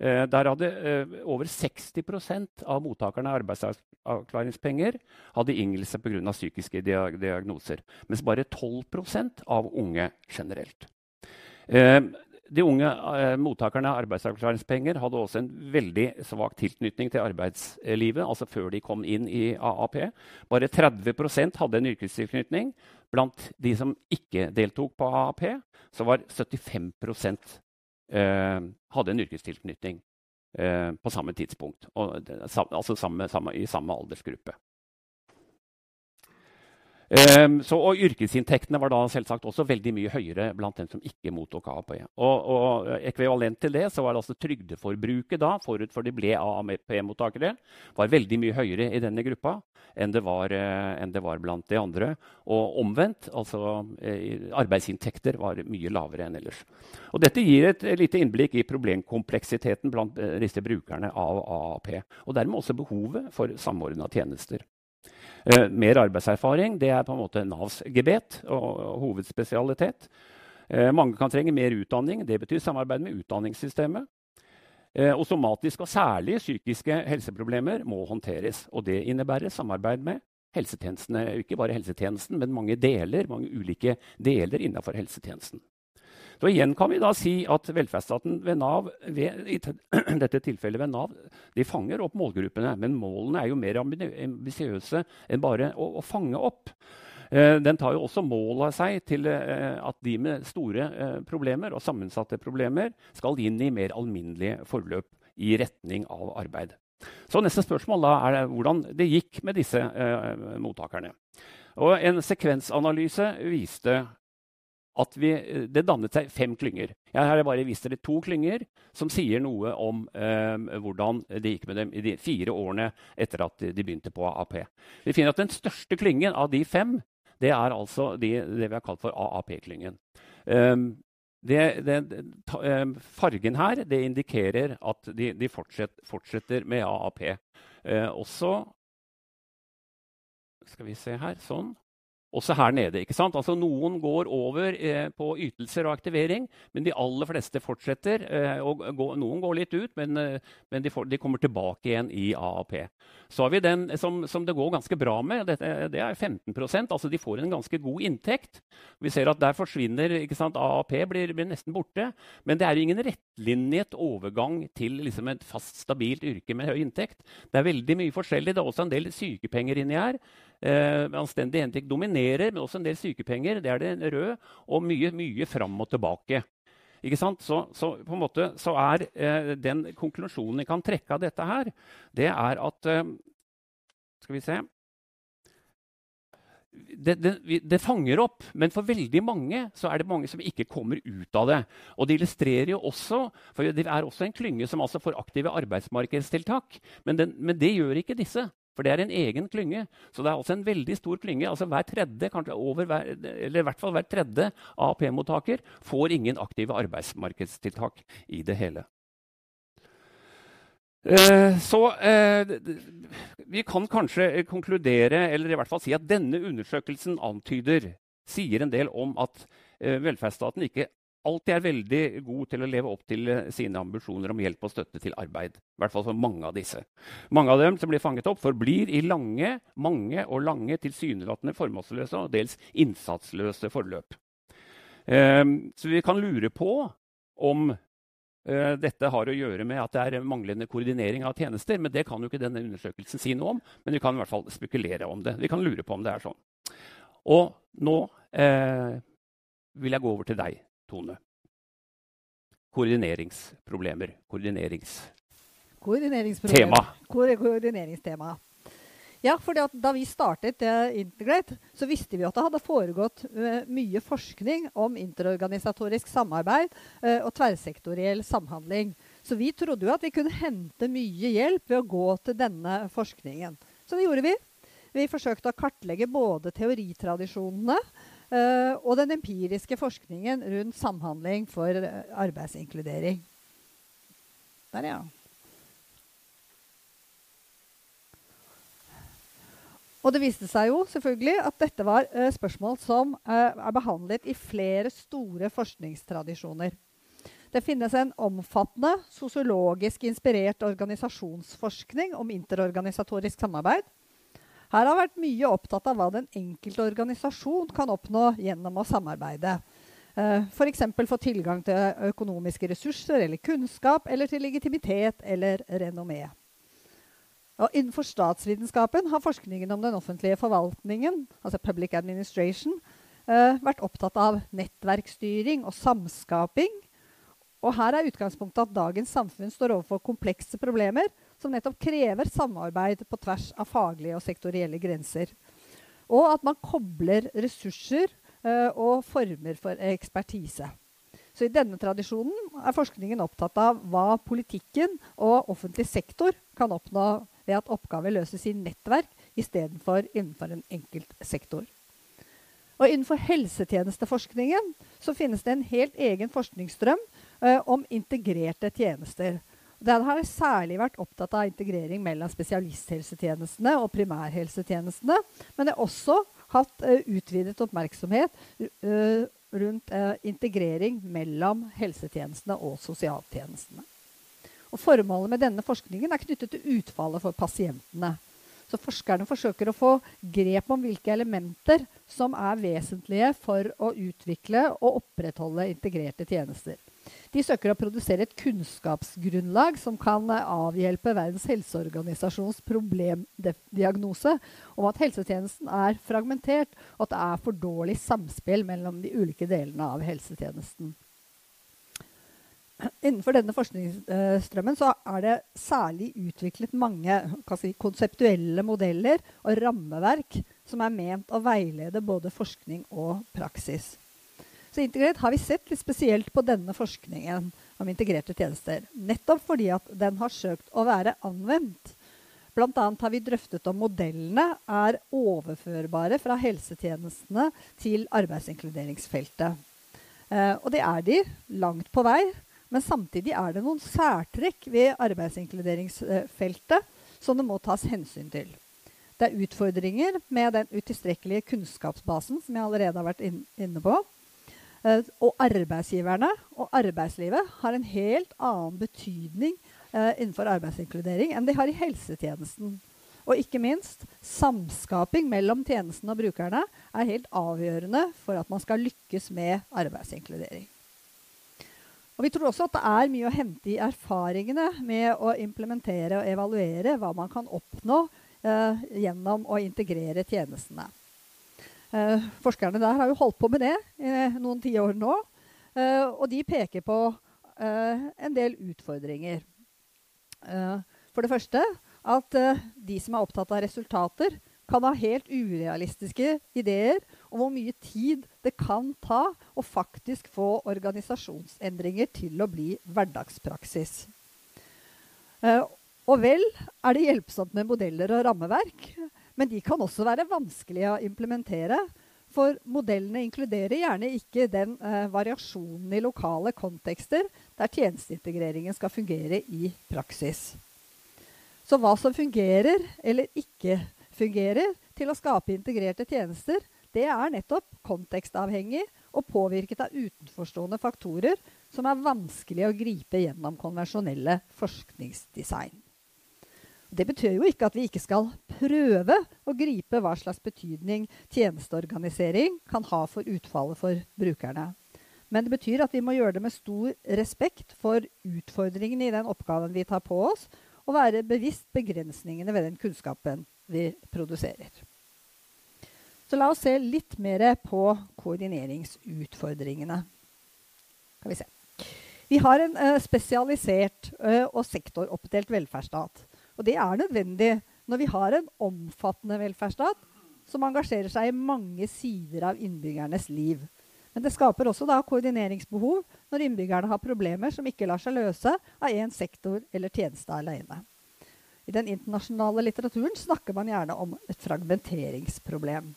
der hadde eh, over 60% av mottakerne av arbeidsavklaringspenger hadde ingelse pga. psykiske diagnoser, mens bare 12% av unge generelt. Eh, de unge mottakerne av arbeidsavklaringspenger hadde også en veldig svak tilknytning til arbeidslivet, altså før de kom inn i AAP. Bare 30% hadde en yrkestilknytning. Blant de som ikke deltok på AAP, så var 75 eh, hadde en yrkestilknytning eh, på samme tidspunkt. Og, altså samme, samme, i samme aldersgruppe. Um, så, og Yrkesinntektene var da selvsagt også veldig mye høyere blant dem som ikke mottok AAP. Og, og Ekvivalent til det så var det altså trygdeforbruket da, forut for de ble AAP-mottakere, var veldig mye høyere i denne gruppa enn det, var, uh, enn det var, blant de andre. Og omvendt, altså uh, arbeidsinntekter var mye lavere enn ellers. Og Dette gir et lite innblikk i problemkompleksiteten blant uh, disse brukerne av AAP. Og dermed også behovet for samordna tjenester. Eh, mer arbeidserfaring det er på en måte Navs gebet og, hovedspesialitet. Eh, mange kan trenge mer utdanning. Det betyr samarbeid med utdanningssystemet. Eh, og somatiske og særlig psykiske helseproblemer må håndteres. Og det innebærer samarbeid med helsetjenestene. Ikke bare helsetjenesten, men mange deler, mange ulike deler innenfor helsetjenesten. Så igjen kan vi da si at velferdsstaten ved Nav ved, i dette tilfellet ved Nav, de fanger opp målgruppene. Men målene er jo mer ambisiøse enn bare å, å fange opp. Eh, den tar jo også mål av seg til eh, at de med store eh, problemer og sammensatte problemer skal inn i mer alminnelige forløp i retning av arbeid. Så neste spørsmål da er hvordan det gikk med disse mottakerne. Og en sekvensanalyse viste at vi, det dannet seg fem klynger. Jeg har bare vist dere to klynger som sier noe om eh, hvordan det gikk med dem i de fire årene etter at de begynte på AAP. Vi finner at Den største klyngen av de fem det er altså de, det vi har kalt for AAP-klyngen. Um, um, fargen her det indikerer at de, de fortsetter, fortsetter, med AAP. Uh, også Skal vi se her. Sånn også her nede. ikke sant? Altså Noen går over eh, på ytelser og aktivering, men de aller fleste fortsetter. Eh, og går, Noen går litt ut, men, eh, men de, får, de, kommer tilbake igjen i AAP. Så har vi den som, som det går ganske bra med. Dette, det er 15% altså De får en ganske god inntekt. Vi ser at der forsvinner ikke sant? AAP blir, blir nesten borte. Men det er ingen rettlinjet overgang til liksom, et fast, stabilt yrke med høy inntekt. Det er veldig mye forskjellig. Det er også en del sykepenger inni her. Eh, anstendig Henrik dominerer, men også en del sykepenger. Det er det røde. Og mye, mye fram og tilbake. Ikke sant? Så, så, på en måte så er eh, den konklusjonen vi kan trekke av dette her, det er at eh, Skal vi se det, det, det, fanger opp, men for veldig mange så er det mange som ikke kommer ut av det. Og det illustrerer jo også, for det er også en klynge som altså får aktive arbeidsmarkedstiltak. Men, den, men det gjør ikke disse. For det er en egen klynge. Så det er også en veldig stor klynge. altså Hver tredje kanskje over hver, eller i hvert fall hver tredje AAP-mottaker får ingen aktive arbeidsmarkedstiltak i det hele. Eh, så eh, vi kan kanskje konkludere, eller i hvert fall si at denne undersøkelsen antyder, sier en del om at eh, velferdsstaten ikke alltid er veldig god til å leve opp til eh, sine ambisjoner om hjelp og støtte til arbeid. I hvert fall for mange av disse. Mange av dem som blir fanget opp, forblir i lange, mange og lange, tilsynelatende formålsløse og dels innsatsløse forløp. Um, så vi kan lure på om uh, dette har å gjøre med at det er manglende koordinering av tjenester. Men det kan jo ikke denne undersøkelsen si noe om. Men vi kan i hvert fall spekulere om det. Vi kan lure på om det er sånn. Og nå eh, vil jeg gå over til deg, Tone. Koordineringsproblemer. Koordineringstema. Koordineringsproblemer. Koordineringstema. Ja, for Da vi startet uh, Integrate, så visste vi at det hadde foregått uh, mye forskning om interorganisatorisk samarbeid uh, og tverrsektoriell samhandling. Så vi trodde jo at vi kunne hente mye hjelp ved å gå til denne forskningen. Så det gjorde vi. Vi forsøkte å kartlegge både teoritradisjonene Uh, og den empiriske forskningen rundt samhandling for uh, arbeidsinkludering. Der, ja. Og det viste seg jo selvfølgelig at dette var uh, spørsmål som er behandlet i flere store forskningstradisjoner. Det finnes en omfattende sosiologisk inspirert organisasjonsforskning om interorganisatorisk samarbeid. Her har vært mye opptatt av hva den enkelte organisasjon kan oppnå gjennom å samarbeide. Uh, F.eks. få tilgang til økonomiske ressurser eller kunnskap, eller til legitimitet eller renommé. Og innenfor statsvitenskapen har forskningen om den offentlige forvaltningen, altså public administration, uh, vært opptatt av nettverkstyring og samskaping. Og her er utgangspunktet at dagens samfunn står overfor komplekse problemer som nettopp krever samarbeid på tvers av faglige og sektorielle grenser. Og at man kobler ressurser uh, og former for ekspertise. Så I denne tradisjonen er forskningen opptatt av hva politikken og offentlig sektor kan oppnå ved at oppgaver løses i nettverk istedenfor innenfor en enkelt sektor. Og Innenfor helsetjenesteforskningen så finnes det en helt egen forskningsstrøm uh, om integrerte tjenester. Den har særlig vært opptatt av integrering mellom spesialisthelsetjenestene og primærhelsetjenestene. Men det har også hatt uh, utvidet oppmerksomhet uh, rundt uh, integrering mellom helsetjenestene og sosialtjenestene. Og Formålet med denne forskningen er knyttet til utfallet for pasientene. Så Forskerne forsøker å få grep om hvilke elementer som er vesentlige for å utvikle og opprettholde integrerte tjenester. De søker å produsere et kunnskapsgrunnlag som kan avhjelpe Verdens helseorganisasjons problemdiagnose om at helsetjenesten er fragmentert, og at det er for dårlig samspill mellom de ulike delene av helsetjenesten. Innenfor denne forskningsstrømmen er det særlig utviklet mange si, konseptuelle modeller og rammeverk som er ment å veilede både forskning og praksis. Så Integrert har vi sett litt spesielt på denne forskningen om integrerte tjenester. Nettopp fordi at den har søkt å være anvendt. Annet har vi drøftet om modellene er overførbare fra helsetjenestene til arbeidsinkluderingsfeltet. Eh, og det er de langt på vei. Men samtidig er det noen særtrekk ved arbeidsinkluderingsfeltet som det må tas hensyn til. Det er utfordringer med den utilstrekkelige kunnskapsbasen som jeg allerede har vært inne på. Uh, og arbeidsgiverne og arbeidslivet har en helt annen betydning uh, innenfor arbeidsinkludering enn de har i helsetjenesten. Og ikke minst, samskaping mellom tjenesten og brukerne er helt avgjørende for at man skal lykkes med arbeidsinkludering. Og Vi tror også at det er mye å hente i erfaringene med å implementere og evaluere hva man kan oppnå eh, gjennom å integrere tjenestene. Eh, forskerne der har jo holdt på med det i noen tiår nå. Eh, og de peker på eh, en del utfordringer. for det første at de som er opptatt av resultater, kan ha helt urealistiske ideer om hvor mye tid det kan ta å faktisk få organisasjonsendringer til å bli hverdagspraksis. Uh, Og vel er det hjelpsomt med modeller og rammeverk, men de kan også være vanskelige å implementere. For modellene inkluderer gjerne ikke den eh, variasjonen i lokale kontekster der tjenesteintegreringen skal fungere i praksis. Så hva som fungerer eller ikke fungerer til å skape integrerte tjenester, det er nettopp kontekstavhengig og påvirket av utenforstående faktorer som er vanskelig å gripe gjennom konvensjonelle forskningsdesign. Det betyr jo ikke at vi ikke skal prøve å gripe hva slags betydning tjenesteorganisering kan ha for utfallet for brukerne. Men det betyr at vi må gjøre det med stor respekt for utfordringene i den oppgaven vi tar på oss, og være bevisst begrensningene ved den kunnskapen vi produserer. Så la oss se litt mer på koordineringsutfordringene. Kan vi se. Vi har en uh, spesialisert uh, og sektoroppdelt velferdsstat. Og det er nødvendig når vi har en omfattende velferdsstat som engasjerer seg i mange sider av innbyggernes liv. Men det skaper også da koordineringsbehov når innbyggerne har problemer som ikke lar seg løse av én sektor eller tjeneste alene. I den internasjonale litteraturen snakker man gjerne om et fragmenteringsproblem.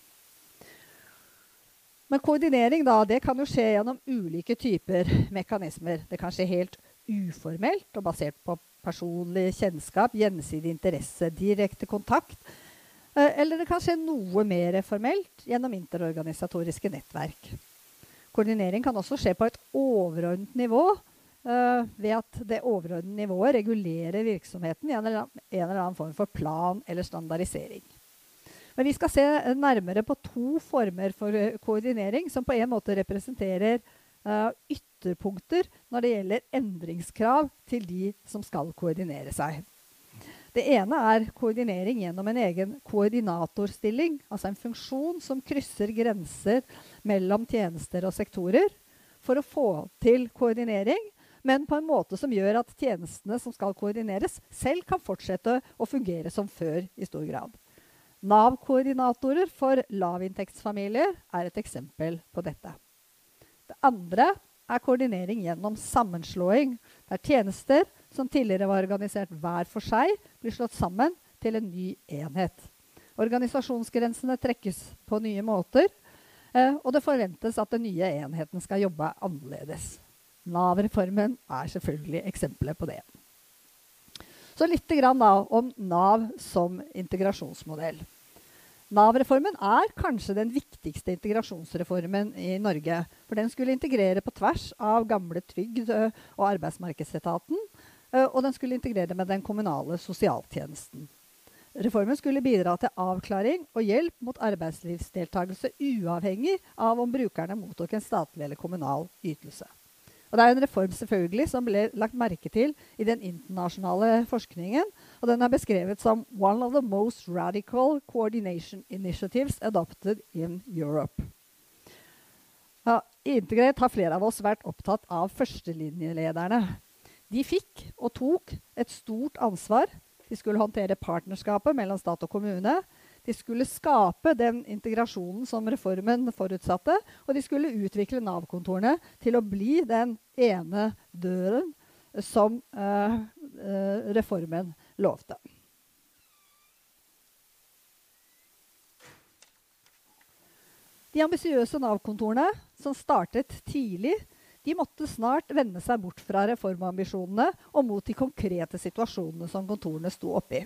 Men koordinering da, det kan jo skje gjennom ulike typer mekanismer. Det kan skje helt uformelt og basert på personlig kjennskap, gjensidig interesse, direkte kontakt. Eh, eller det kan skje noe mer formelt gjennom interorganisatoriske nettverk. Koordinering kan også skje på et overordnet nivå uh, ved at det overordnede nivået regulerer virksomheten i en eller, annen, form for plan eller standardisering. Men vi skal se nærmere på to former for eh, koordinering som på en måte representerer ytterpunkter når det gjelder endringskrav til de som skal koordinere seg. Det ene er koordinering gjennom en egen koordinatorstilling, altså en funksjon som krysser grenser mellom tjenester og sektorer for å få til koordinering, men på en måte som gjør at tjenestene som skal koordineres, selv kan fortsette å fungere som før i stor grad. Nav-koordinatorer for lavinntektsfamilier er et eksempel på dette. Det andre er koordinering gjennom sammenslåing, der tjenester som tidligere var organisert hver for seg, blir slått sammen til en ny enhet. Organisasjonsgrensene trekkes på nye måter, eh, og det forventes at den nye enheten skal jobbe annerledes. Nav-reformen er selvfølgelig eksempelet på det. Så litt om Nav som integrasjonsmodell. Nav-reformen er kanskje den viktigste integrasjonsreformen i Norge. For den skulle integrere på tvers av gamle trygd- og arbeidsmarkedsetaten. Og den skulle integrere med den kommunale sosialtjenesten. Reformen skulle bidra til avklaring og hjelp mot arbeidslivsdeltakelse uavhengig av om brukerne mottok en statlig eller kommunal ytelse. Og det er en reform selvfølgelig som ble lagt merke til i den internasjonale forskningen. Og den er beskrevet som «one of the most radical coordination initiatives adopted in Europe». Ja, I Integrert har flere av oss vært opptatt av førstelinjelederne. De fikk og tok et stort ansvar. De skulle håndtere partnerskapet mellom stat og kommune. De skulle skape den integrasjonen som reformen forutsatte, og de skulle utvikle Nav-kontorene til å bli den ene døren som uh, uh, reformen lovte. De ambisiøse Nav-kontorene, som startet tidlig, de måtte snart vende seg bort fra reformambisjonene og mot de konkrete situasjonene som kontorene sto oppi.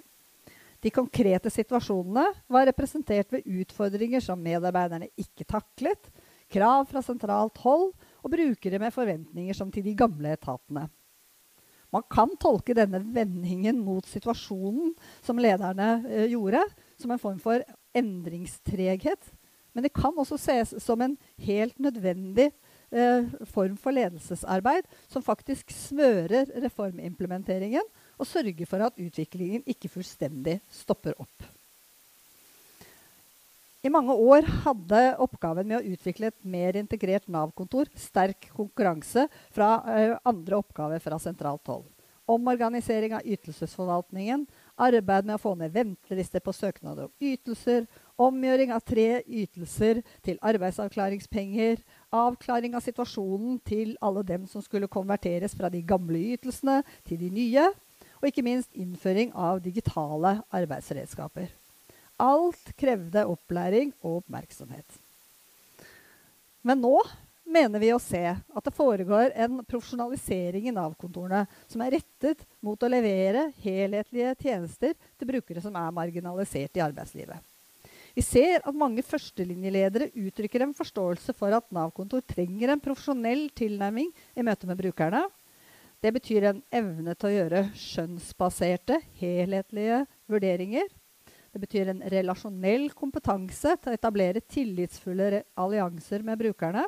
De konkrete situasjonene var representert ved utfordringer som medarbeiderne ikke taklet, krav fra sentralt hold og brukere med forventninger som til de gamle etatene. Man kan tolke denne vendingen mot situasjonen som lederne eh, gjorde, som en form for endringstreghet. Men det kan også ses som en helt nødvendig eh, form for ledelsesarbeid som faktisk smører reformimplementeringen og sørge for at utviklingen ikke fullstendig stopper opp. I mange år hadde oppgaven med å utvikle et mer integrert Nav-kontor sterk konkurranse fra uh, andre oppgaver fra sentralt hold. Omorganisering av ytelsesforvaltningen, arbeid med å få ned ventelister på søknader om ytelser, omgjøring av tre ytelser til arbeidsavklaringspenger, avklaring av situasjonen til alle dem som skulle konverteres fra de gamle ytelsene til de nye, og ikke minst innføring av digitale arbeidsredskaper. Alt krevde opplæring og oppmerksomhet. Men nå mener vi å se at det foregår en profesjonalisering i Nav-kontorene som er rettet mot å levere helhetlige tjenester til brukere som er marginalisert i arbeidslivet. Vi ser at mange førstelinjeledere uttrykker en forståelse for at Nav-kontor trenger en profesjonell tilnærming i møte med brukerne. Det betyr en evne til å gjøre skjønnsbaserte, helhetlige vurderinger. Det betyr en relasjonell kompetanse til å etablere tillitsfulle allianser med brukerne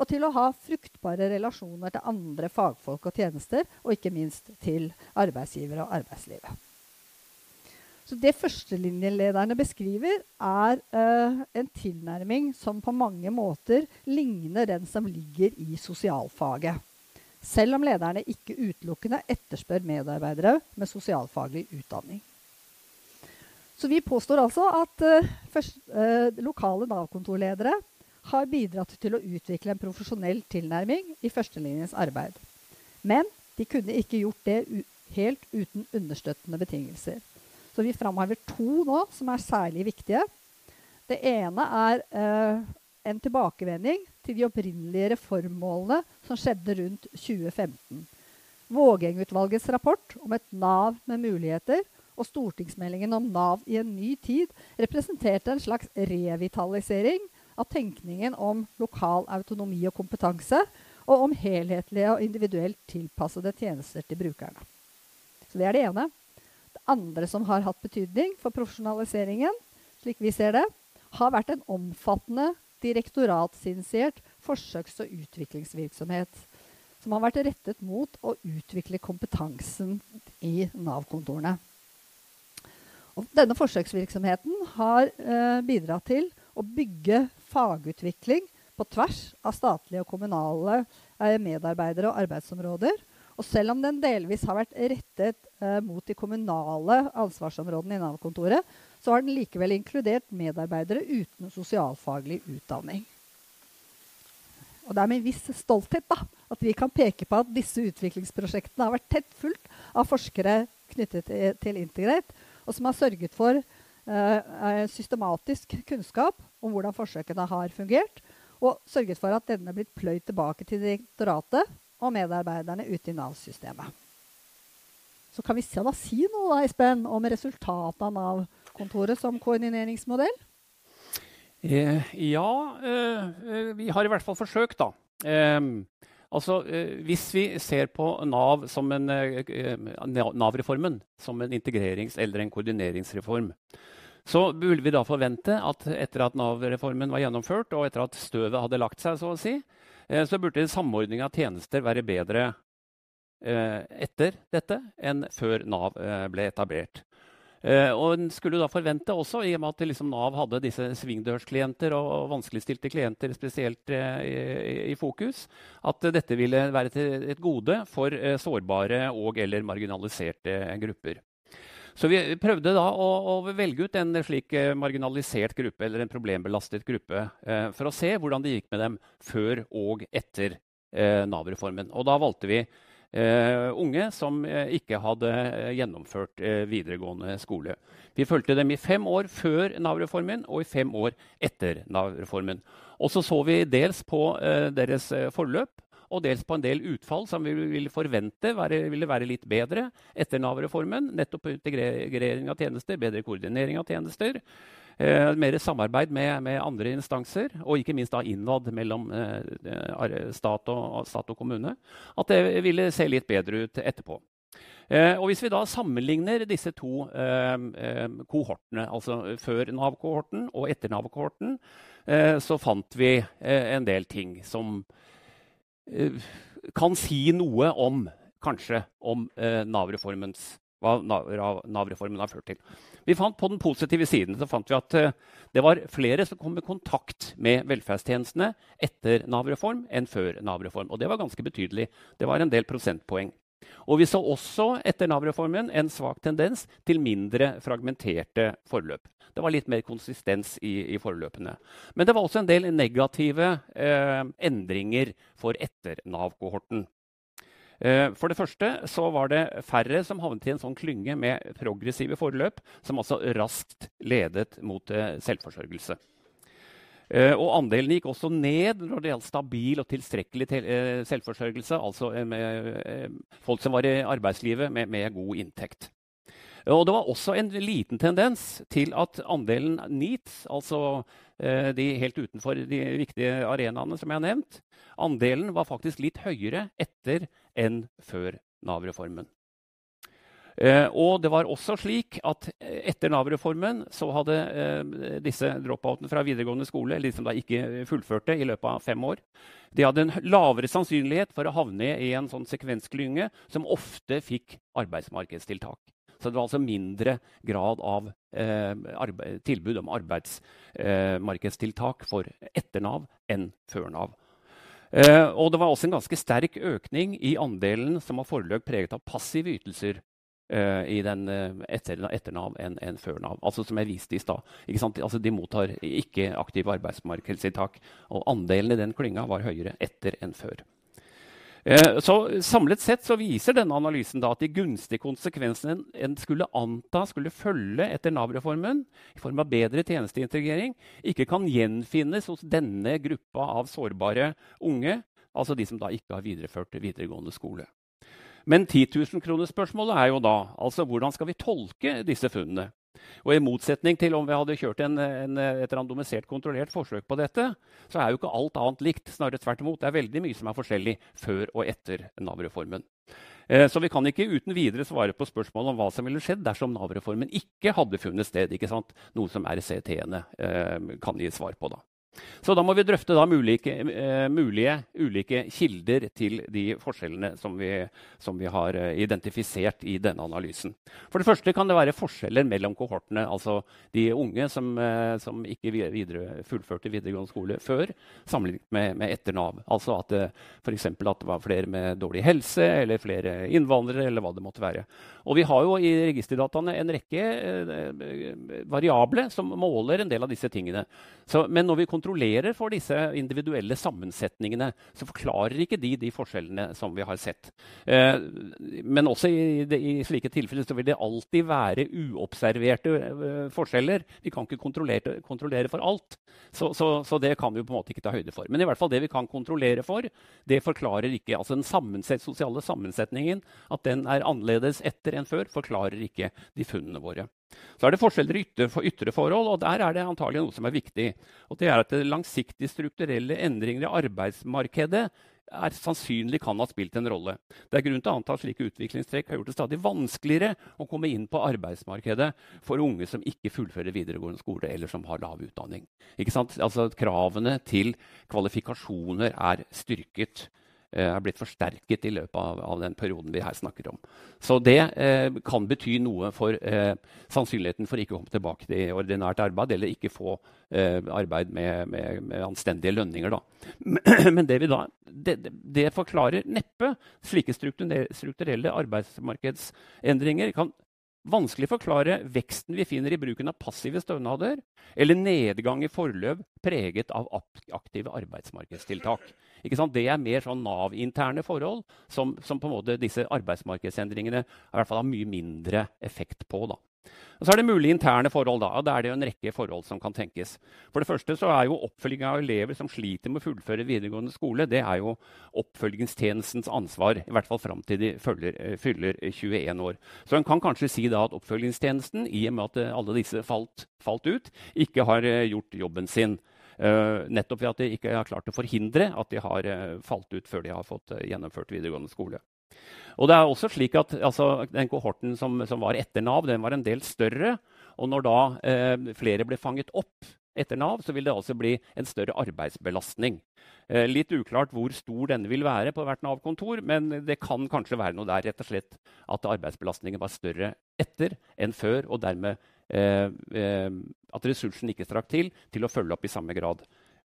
og til å ha fruktbare relasjoner til andre fagfolk og tjenester, og ikke minst til arbeidsgivere og arbeidslivet. Så Det førstelinjelederne beskriver, er uh, en tilnærming som på mange måter ligner den som ligger i sosialfaget. Selv om lederne ikke utelukkende etterspør medarbeidere med sosialfaglig utdanning. Så vi påstår altså at uh, først, uh, lokale Nav-kontorledere har bidratt til å utvikle en profesjonell tilnærming i førstelinjens arbeid. Men de kunne ikke gjort det helt uten understøttende betingelser. Så vi framhever to nå som er særlig viktige. Det ene er eh, en tilbakevending til de opprinnelige reformmålene som skjedde rundt 2015. Vågeng-utvalgets rapport om et Nav med muligheter og stortingsmeldingen om Nav i en ny tid representerte en slags revitalisering av tenkningen om lokal autonomi og kompetanse, og om helhetlige og individuelt tilpassede tjenester til brukerne. Så Det er det ene. Det andre som har hatt betydning for profesjonaliseringen, slik vi ser det, har vært en omfattende direktoratsinitiert forsøks- og utviklingsvirksomhet som har vært rettet mot å utvikle kompetansen i Nav-kontorene. Denne forsøksvirksomheten har eh, bidratt til å bygge fagutvikling på tvers av statlige og kommunale eh, medarbeidere og arbeidsområder. Og selv om den delvis har vært rettet eh, mot de kommunale ansvarsområdene i Nav-kontoret, så har den likevel inkludert medarbeidere uten sosialfaglig utdanning. Og det er med en viss stolthet da, at vi kan peke på at disse utviklingsprosjektene har vært tett fulgt av forskere knyttet til, Integrate, og som har sørget for eh, systematisk kunnskap om hvordan forsøkene har fungert, og sørget for at denne er blitt pløyd tilbake til direktoratet og medarbeiderne ute i Nav-systemet. Så kan vi da si noe da, Espen, om resultatet av Nav-kontoret som koordineringsmodell? Eh, ja, eh, vi har i hvert fall forsøkt, da. Eh, altså, eh, hvis vi ser på Nav som en, eh, eh, Nav-reformen som en integrerings- eller en koordineringsreform, så burde vi da forvente at etter at Nav-reformen var gjennomført, og etter at støvet hadde lagt seg, så å si, eh, så burde samordning av tjenester være bedre eh, etter dette enn før Nav eh, ble etablert. Og en skulle da forvente også, i og med at liksom Nav hadde disse svingdørsklienter og vanskeligstilte klienter spesielt i, i, fokus, at dette ville være et gode for sårbare og eller marginaliserte grupper. Så vi prøvde da å, å, velge ut en slik eh, marginalisert gruppe eller en problembelastet gruppe eh, for å se hvordan det gikk med dem før og etter eh, Nav-reformen. Og da valgte vi eh, unge som eh, ikke hadde eh, gjennomført videregående skole. Vi fulgte dem i fem år før Nav-reformen og i fem år etter Nav-reformen. Og så så vi dels på deres forløp og dels på en del utfall som vi ville forvente være, ville være litt bedre etter Nav-reformen. Nettopp integrering av tjenester, bedre koordinering av tjenester. Eh, mer samarbeid med, med, andre instanser, og ikke minst da innad mellom eh, stat, og, stat, og, kommune. At det ville se litt bedre ut etterpå. Eh, Hvis vi da sammenligner disse to eh, eh, kohortene, altså før Nav-kohorten og etter Nav-kohorten, eh, så fant vi en del ting som Eh, kan si noe om kanskje om eh, Nav-reformens hva Nav-reformen har ført til. Vi fant På den positive siden så fant vi at uh, det var flere som kom i kontakt med velferdstjenestene etter Nav-reform enn før Nav-reform. Og det var ganske betydelig. Det var en del prosentpoeng. Og vi så også etter Nav-reformen en svak tendens til mindre fragmenterte forløp. Det var litt mer konsistens i, i forløpene. Men det var også en del negative eh, endringer for etter Nav-kohorten. Eh, for det første så var det færre som havnet i en sånn klynge med progressive forløp, som altså raskt ledet mot eh, selvforsørgelse. Eh, og andelen gikk også ned når det gjaldt stabil og tilstrekkelig til, eh, selvforsørgelse. Altså eh, med, folk som var i arbeidslivet med, med, god inntekt. Og det var også en liten tendens til at andelen NEAT, altså de helt utenfor de viktige arenaene som jeg har nevnt, andelen var faktisk litt høyere etter enn før Nav-reformen. Eh, og det var også slik at etter Nav-reformen så hadde eh, disse dropoutene fra videregående skole, eller de som da ikke fullførte i løpet av fem år, de hadde en lavere sannsynlighet for å havne i en sånn sekvensklynge som ofte fikk arbeidsmarkedstiltak. Så det var altså mindre grad av eh, arbeid, tilbud om arbeidsmarkedstiltak eh, for etter Nav enn før Nav. Eh, og det var også en ganske sterk økning i andelen som var foreløp preget av passive ytelser uh, i den uh, etter, etter, Nav enn en før Nav. Altså Som jeg viste i stad. Altså, de mottar ikke aktive arbeidsmarkedstiltak. Og andelen i den klynga var høyere etter enn før. Uh, så Samlet sett så viser denne analysen da at de gunstige konsekvensene en skulle anta skulle følge etter Nav-reformen, i form av bedre tjenesteintegrering, ikke kan gjenfinnes hos denne gruppa av sårbare unge, altså de som da ikke har videreført videregående skole. Men 10 000-kronersspørsmålet er jo da altså hvordan skal vi tolke disse funnene? Og I motsetning til om vi hadde kjørt en, en, et randomisert kontrollert forsøk på dette, så er jo ikke alt annet likt. Snarere tvert imot. Det er veldig mye som er forskjellig før og etter Nav-reformen. Eh, så vi kan ikke uten videre svare på spørsmålet om hva som ville skjedd dersom Nav-reformen ikke hadde funnet sted. Noe som RCT-ene eh, kan gi svar på. da. Så da må vi drøfte da mulike, uh, mulige ulike kilder til de forskjellene som vi, som vi, har uh, identifisert i denne analysen. For det første kan det være forskjeller mellom kohortene. Altså de unge som, uh, som ikke videre, fullførte videregående skole før, sammenlignet med, med etter Nav. Altså at det, at det var flere med dårlig helse, eller flere innvandrere, eller hva det måtte være. Og vi har jo i registerdataene en rekke variable som måler en del av disse tingene. Så, men når vi kontrollerer for disse individuelle sammensetningene, så forklarer ikke de de forskjellene som vi har sett. Eh, men også i, i, slike tilfeller så vil det alltid være uobserverte eh, forskjeller. Vi kan ikke kontrollere, kontrollere for alt. Så, så, så, det kan vi på en måte ikke ta høyde for. Men i hvert fall det vi kan kontrollere for, det forklarer ikke altså den sammensett, sosiale sammensetningen, at den er annerledes etter enn før, forklarer ikke de funnene våre. Så er det forskjeller i ytre, for ytre forhold, og der er det antagelig noe som er viktig. Og det er at det langsiktige strukturelle endringer i arbeidsmarkedet er sannsynlig kan ha spilt en rolle. Det er grunn til å anta at slike utviklingstrekk har gjort det stadig vanskeligere å komme inn på arbeidsmarkedet for unge som ikke fullfører videregående skole eller som har lav utdanning. Altså, kravene til kvalifikasjoner er styrket er blitt forsterket i løpet av, av, den perioden vi her snakker om. Så det eh, kan bety noe for eh, sannsynligheten for ikke å komme tilbake til ordinært arbeid eller ikke få eh, arbeid med, med, med, anstendige lønninger. Da. Men det, da, det, det forklarer neppe slike strukturelle arbeidsmarkedsendringer kan vanskelig forklare veksten vi finner i bruken av passive stønader, eller nedgang i forløp preget av aktive arbeidsmarkedstiltak. Det er mer sånn Nav-interne forhold som, som, disse arbeidsmarkedsendringene har mye mindre effekt på. Da. Og så er det mulige interne forhold. Da og da er det jo en rekke forhold som kan tenkes. For det første så er jo Oppfølging av elever som sliter med å fullføre videregående skole, det er jo oppfølgingstjenestens ansvar. I hvert fall fram til de følger, eh, fyller 21 år. Så en kan kanskje si da at oppfølgingstjenesten, i og med at eh, alle disse falt, falt ut, ikke har eh, gjort jobben sin. Uh, nettopp ved at de ikke har klart å forhindre at de har uh, falt ut før de har fått uh, gjennomført videregående skole. Og det er også slik at altså, Den kohorten som, som, var etter Nav, den var en del større. Og når da flere ble fanget opp etter Nav, så vil det altså bli en større arbeidsbelastning. litt uklart hvor stor denne vil være på hvert Nav-kontor, men det kan kanskje være noe der rett og slett at arbeidsbelastningen var større etter enn før, og dermed Eh, eh, at ressursen ikke strakk til til å følge opp i samme grad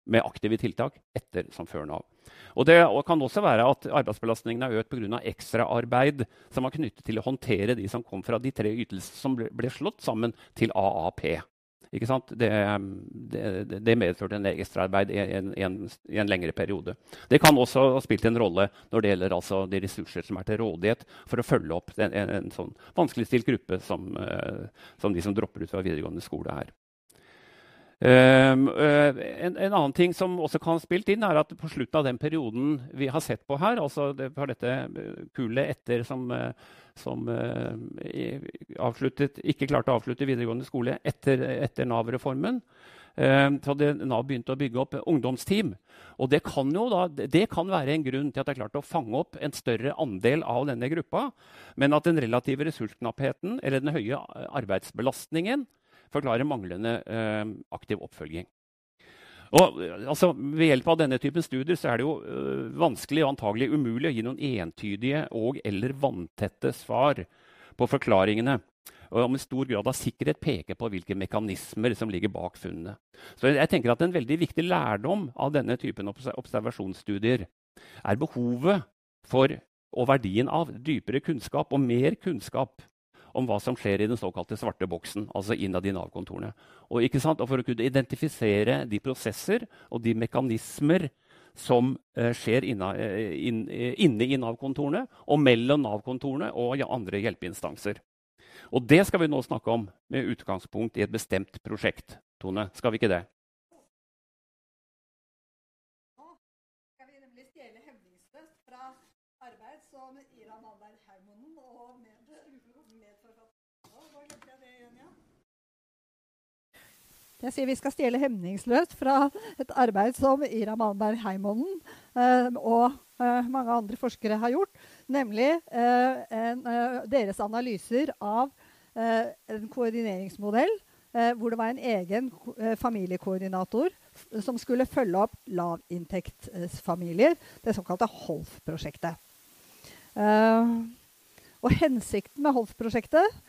med aktive tiltak etter som før Nav. Og Det kan også være at arbeidsbelastningen er økt pga. ekstraarbeid som var knyttet til å håndtere de som kom fra de tre ytelsene som ble, ble slått sammen til AAP. Ikke sant? Det, det, det medførte en ekstraarbeid i en, en, en lengre periode. Det kan også ha spilt en rolle når det gjelder altså de ressurser som er til rådighet for å følge opp en, en, sånn vanskeligstilt gruppe som, uh, som, de som dropper ut fra videregående skole her. Um, en, en, annen ting som også kan ha spilt inn, er at på slutten av den perioden vi har sett på her, altså det, på dette kullet etter som uh, som eh, avsluttet, ikke klarte å avslutte videregående skole etter, etter Nav-reformen. Eh, så hadde Nav begynt å bygge opp ungdomsteam. Og det kan da, det kan være en grunn til at det er klart å fange opp en større andel av denne gruppa, men at den relative ressursknappheten eller den høye arbeidsbelastningen forklarer manglende eh, aktiv oppfølging. Og, altså, ved hjelp av denne typen studier er det jo øh, vanskelig og antagelig umulig å gi noen entydige og eller vanntette svar på forklaringene. Og om en stor grad av sikkerhet peker på hvilke mekanismer som ligger bak funnene. Så jeg tenker at En veldig viktig lærdom av denne typen observasjonsstudier er behovet for og verdien av dypere kunnskap og mer kunnskap om hva som skjer i den såkalte svarte boksen, altså innad i Nav-kontorene. Og, og, For å kunne identifisere de prosesser og de mekanismer som eh, skjer inna, inn, eh, inne i Nav-kontorene og mellom Nav-kontorene og ja, andre hjelpeinstanser. Og Det skal vi nå snakke om med utgangspunkt i et bestemt prosjekt. Tone, skal vi ikke det? Jeg sier vi skal stjele hemningsløst fra et arbeid som Ira Malmberg Heimonen eh, og eh, mange andre forskere har gjort, nemlig eh, en, eh, deres analyser av eh, en koordineringsmodell eh, hvor det var en egen familiekoordinator som skulle følge opp lavinntektsfamilier, det såkalte HOLF-prosjektet. og hensikten med HOLF-prosjektet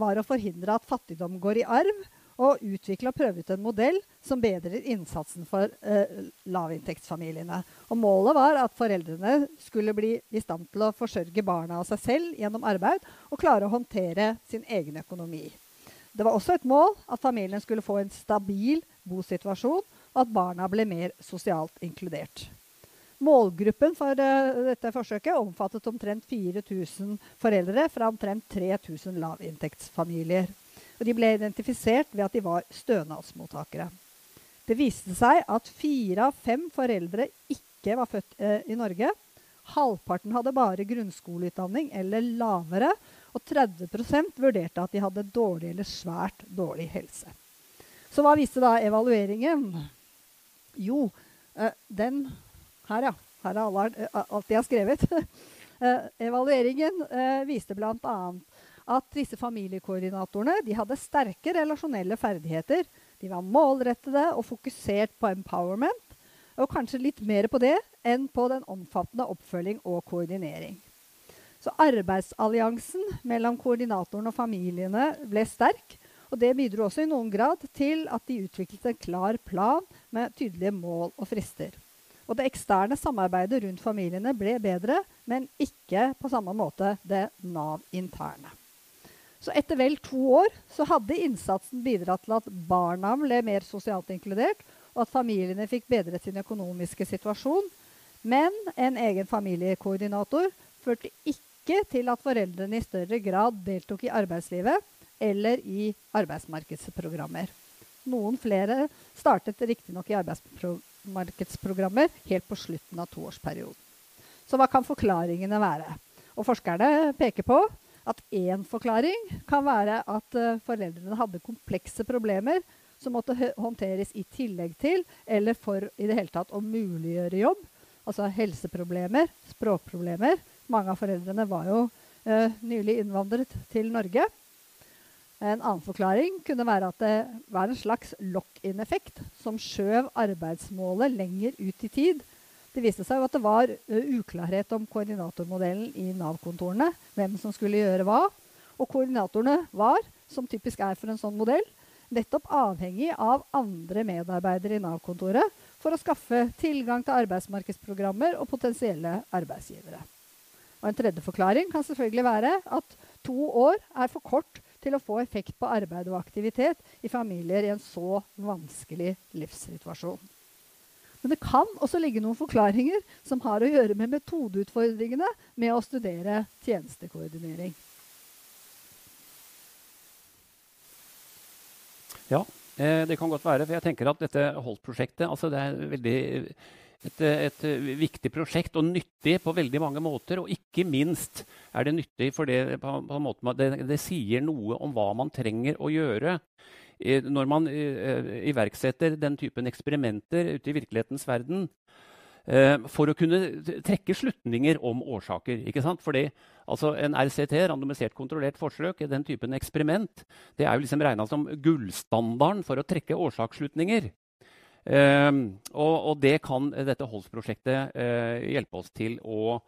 var å forhindre at fattigdom går i arv, og utvikle og prøve ut en modell som bedrer innsatsen for eh, lavinntektsfamiliene. Og målet var at foreldrene skulle bli i stand til å forsørge barna av seg selv gjennom arbeid og klare å håndtere sin egen økonomi. Det var også et mål at familien skulle få en stabil bosituasjon, og at barna ble mer sosialt inkludert. Målgruppen for uh, dette forsøket omfattet omtrent 4000 foreldre fra omtrent 3000 lavinntektsfamilier. Og de ble identifisert ved at de var stønadsmottakere. Det viste seg at fire av fem foreldre ikke var født eh, i Norge. Halvparten hadde bare grunnskoleutdanning eller lavere, og 30% vurderte at de hadde dårlig eller svært dårlig helse. Så hva viste da evalueringen? Jo, eh, den Her, ja. Her er alle, eh, alt jeg har skrevet. eh, evalueringen eh, viste bl.a at disse familiekoordinatorene hadde sterke relasjonelle ferdigheter. De var målrettede og fokusert på empowerment, og kanskje litt mer på det enn på den omfattende oppfølging og koordinering. Så arbeidsalliansen mellom koordinatoren og familiene ble sterk. Og det bidro også i noen grad til at de utviklet en klar plan med tydelige mål og frister. Og det eksterne samarbeidet rundt familiene ble bedre, men ikke på samme måte det Nav-interne. Så etter vel to år så hadde innsatsen bidratt til at barna ble mer sosialt inkludert, og at familiene fikk bedret sin økonomiske situasjon. Men en egen familiekoordinator førte ikke til at foreldrene i større grad deltok i arbeidslivet eller i arbeidsmarkedsprogrammer. Noen flere startet riktignok i arbeidsmarkedsprogrammer helt på slutten av toårsperioden. Så hva kan forklaringene være? Og forskerne peker på at én forklaring kan være at uh, foreldrene hadde komplekse problemer som måtte håndteres i tillegg til, eller for i det hele tatt å muliggjøre jobb. Altså helseproblemer, språkproblemer. Mange av foreldrene var jo uh, nylig innvandret til Norge. En annen forklaring kunne være at det var en slags lock-in-effekt som skjøv arbeidsmålet lenger ut i tid det viste seg at det var uklarhet om koordinatormodellen i Nav-kontorene. Hvem som skulle gjøre hva. Og koordinatorene var, som typisk er for en sånn modell, nettopp avhengig av andre medarbeidere i Nav-kontoret for å skaffe tilgang til arbeidsmarkedsprogrammer og potensielle arbeidsgivere. Og En tredje forklaring kan selvfølgelig være at to år er for kort til å få effekt på arbeid og aktivitet i familier i en så vanskelig livssituasjon. Men det kan også ligge noen forklaringer som har å gjøre med metodeutfordringene med å studere tjenestekoordinering. Ja, eh, det kan godt være. For jeg tenker at dette Holt-prosjektet altså det er veldig et, et, viktig prosjekt og nyttig på veldig mange måter. Og ikke minst er det nyttig for det, på, på det, det sier noe om hva man trenger å gjøre når man iverksetter den typen eksperimenter ute i virkelighetens verden. Eh, for å kunne trekke slutninger om årsaker. ikke sant? Fordi altså, En RCT, randomisert kontrollert forsøk, den typen eksperiment, det er jo liksom regna som gullstandarden for å trekke årsaksslutninger. Um, og, og, det kan dette Holst-prosjektet uh, hjelpe oss til å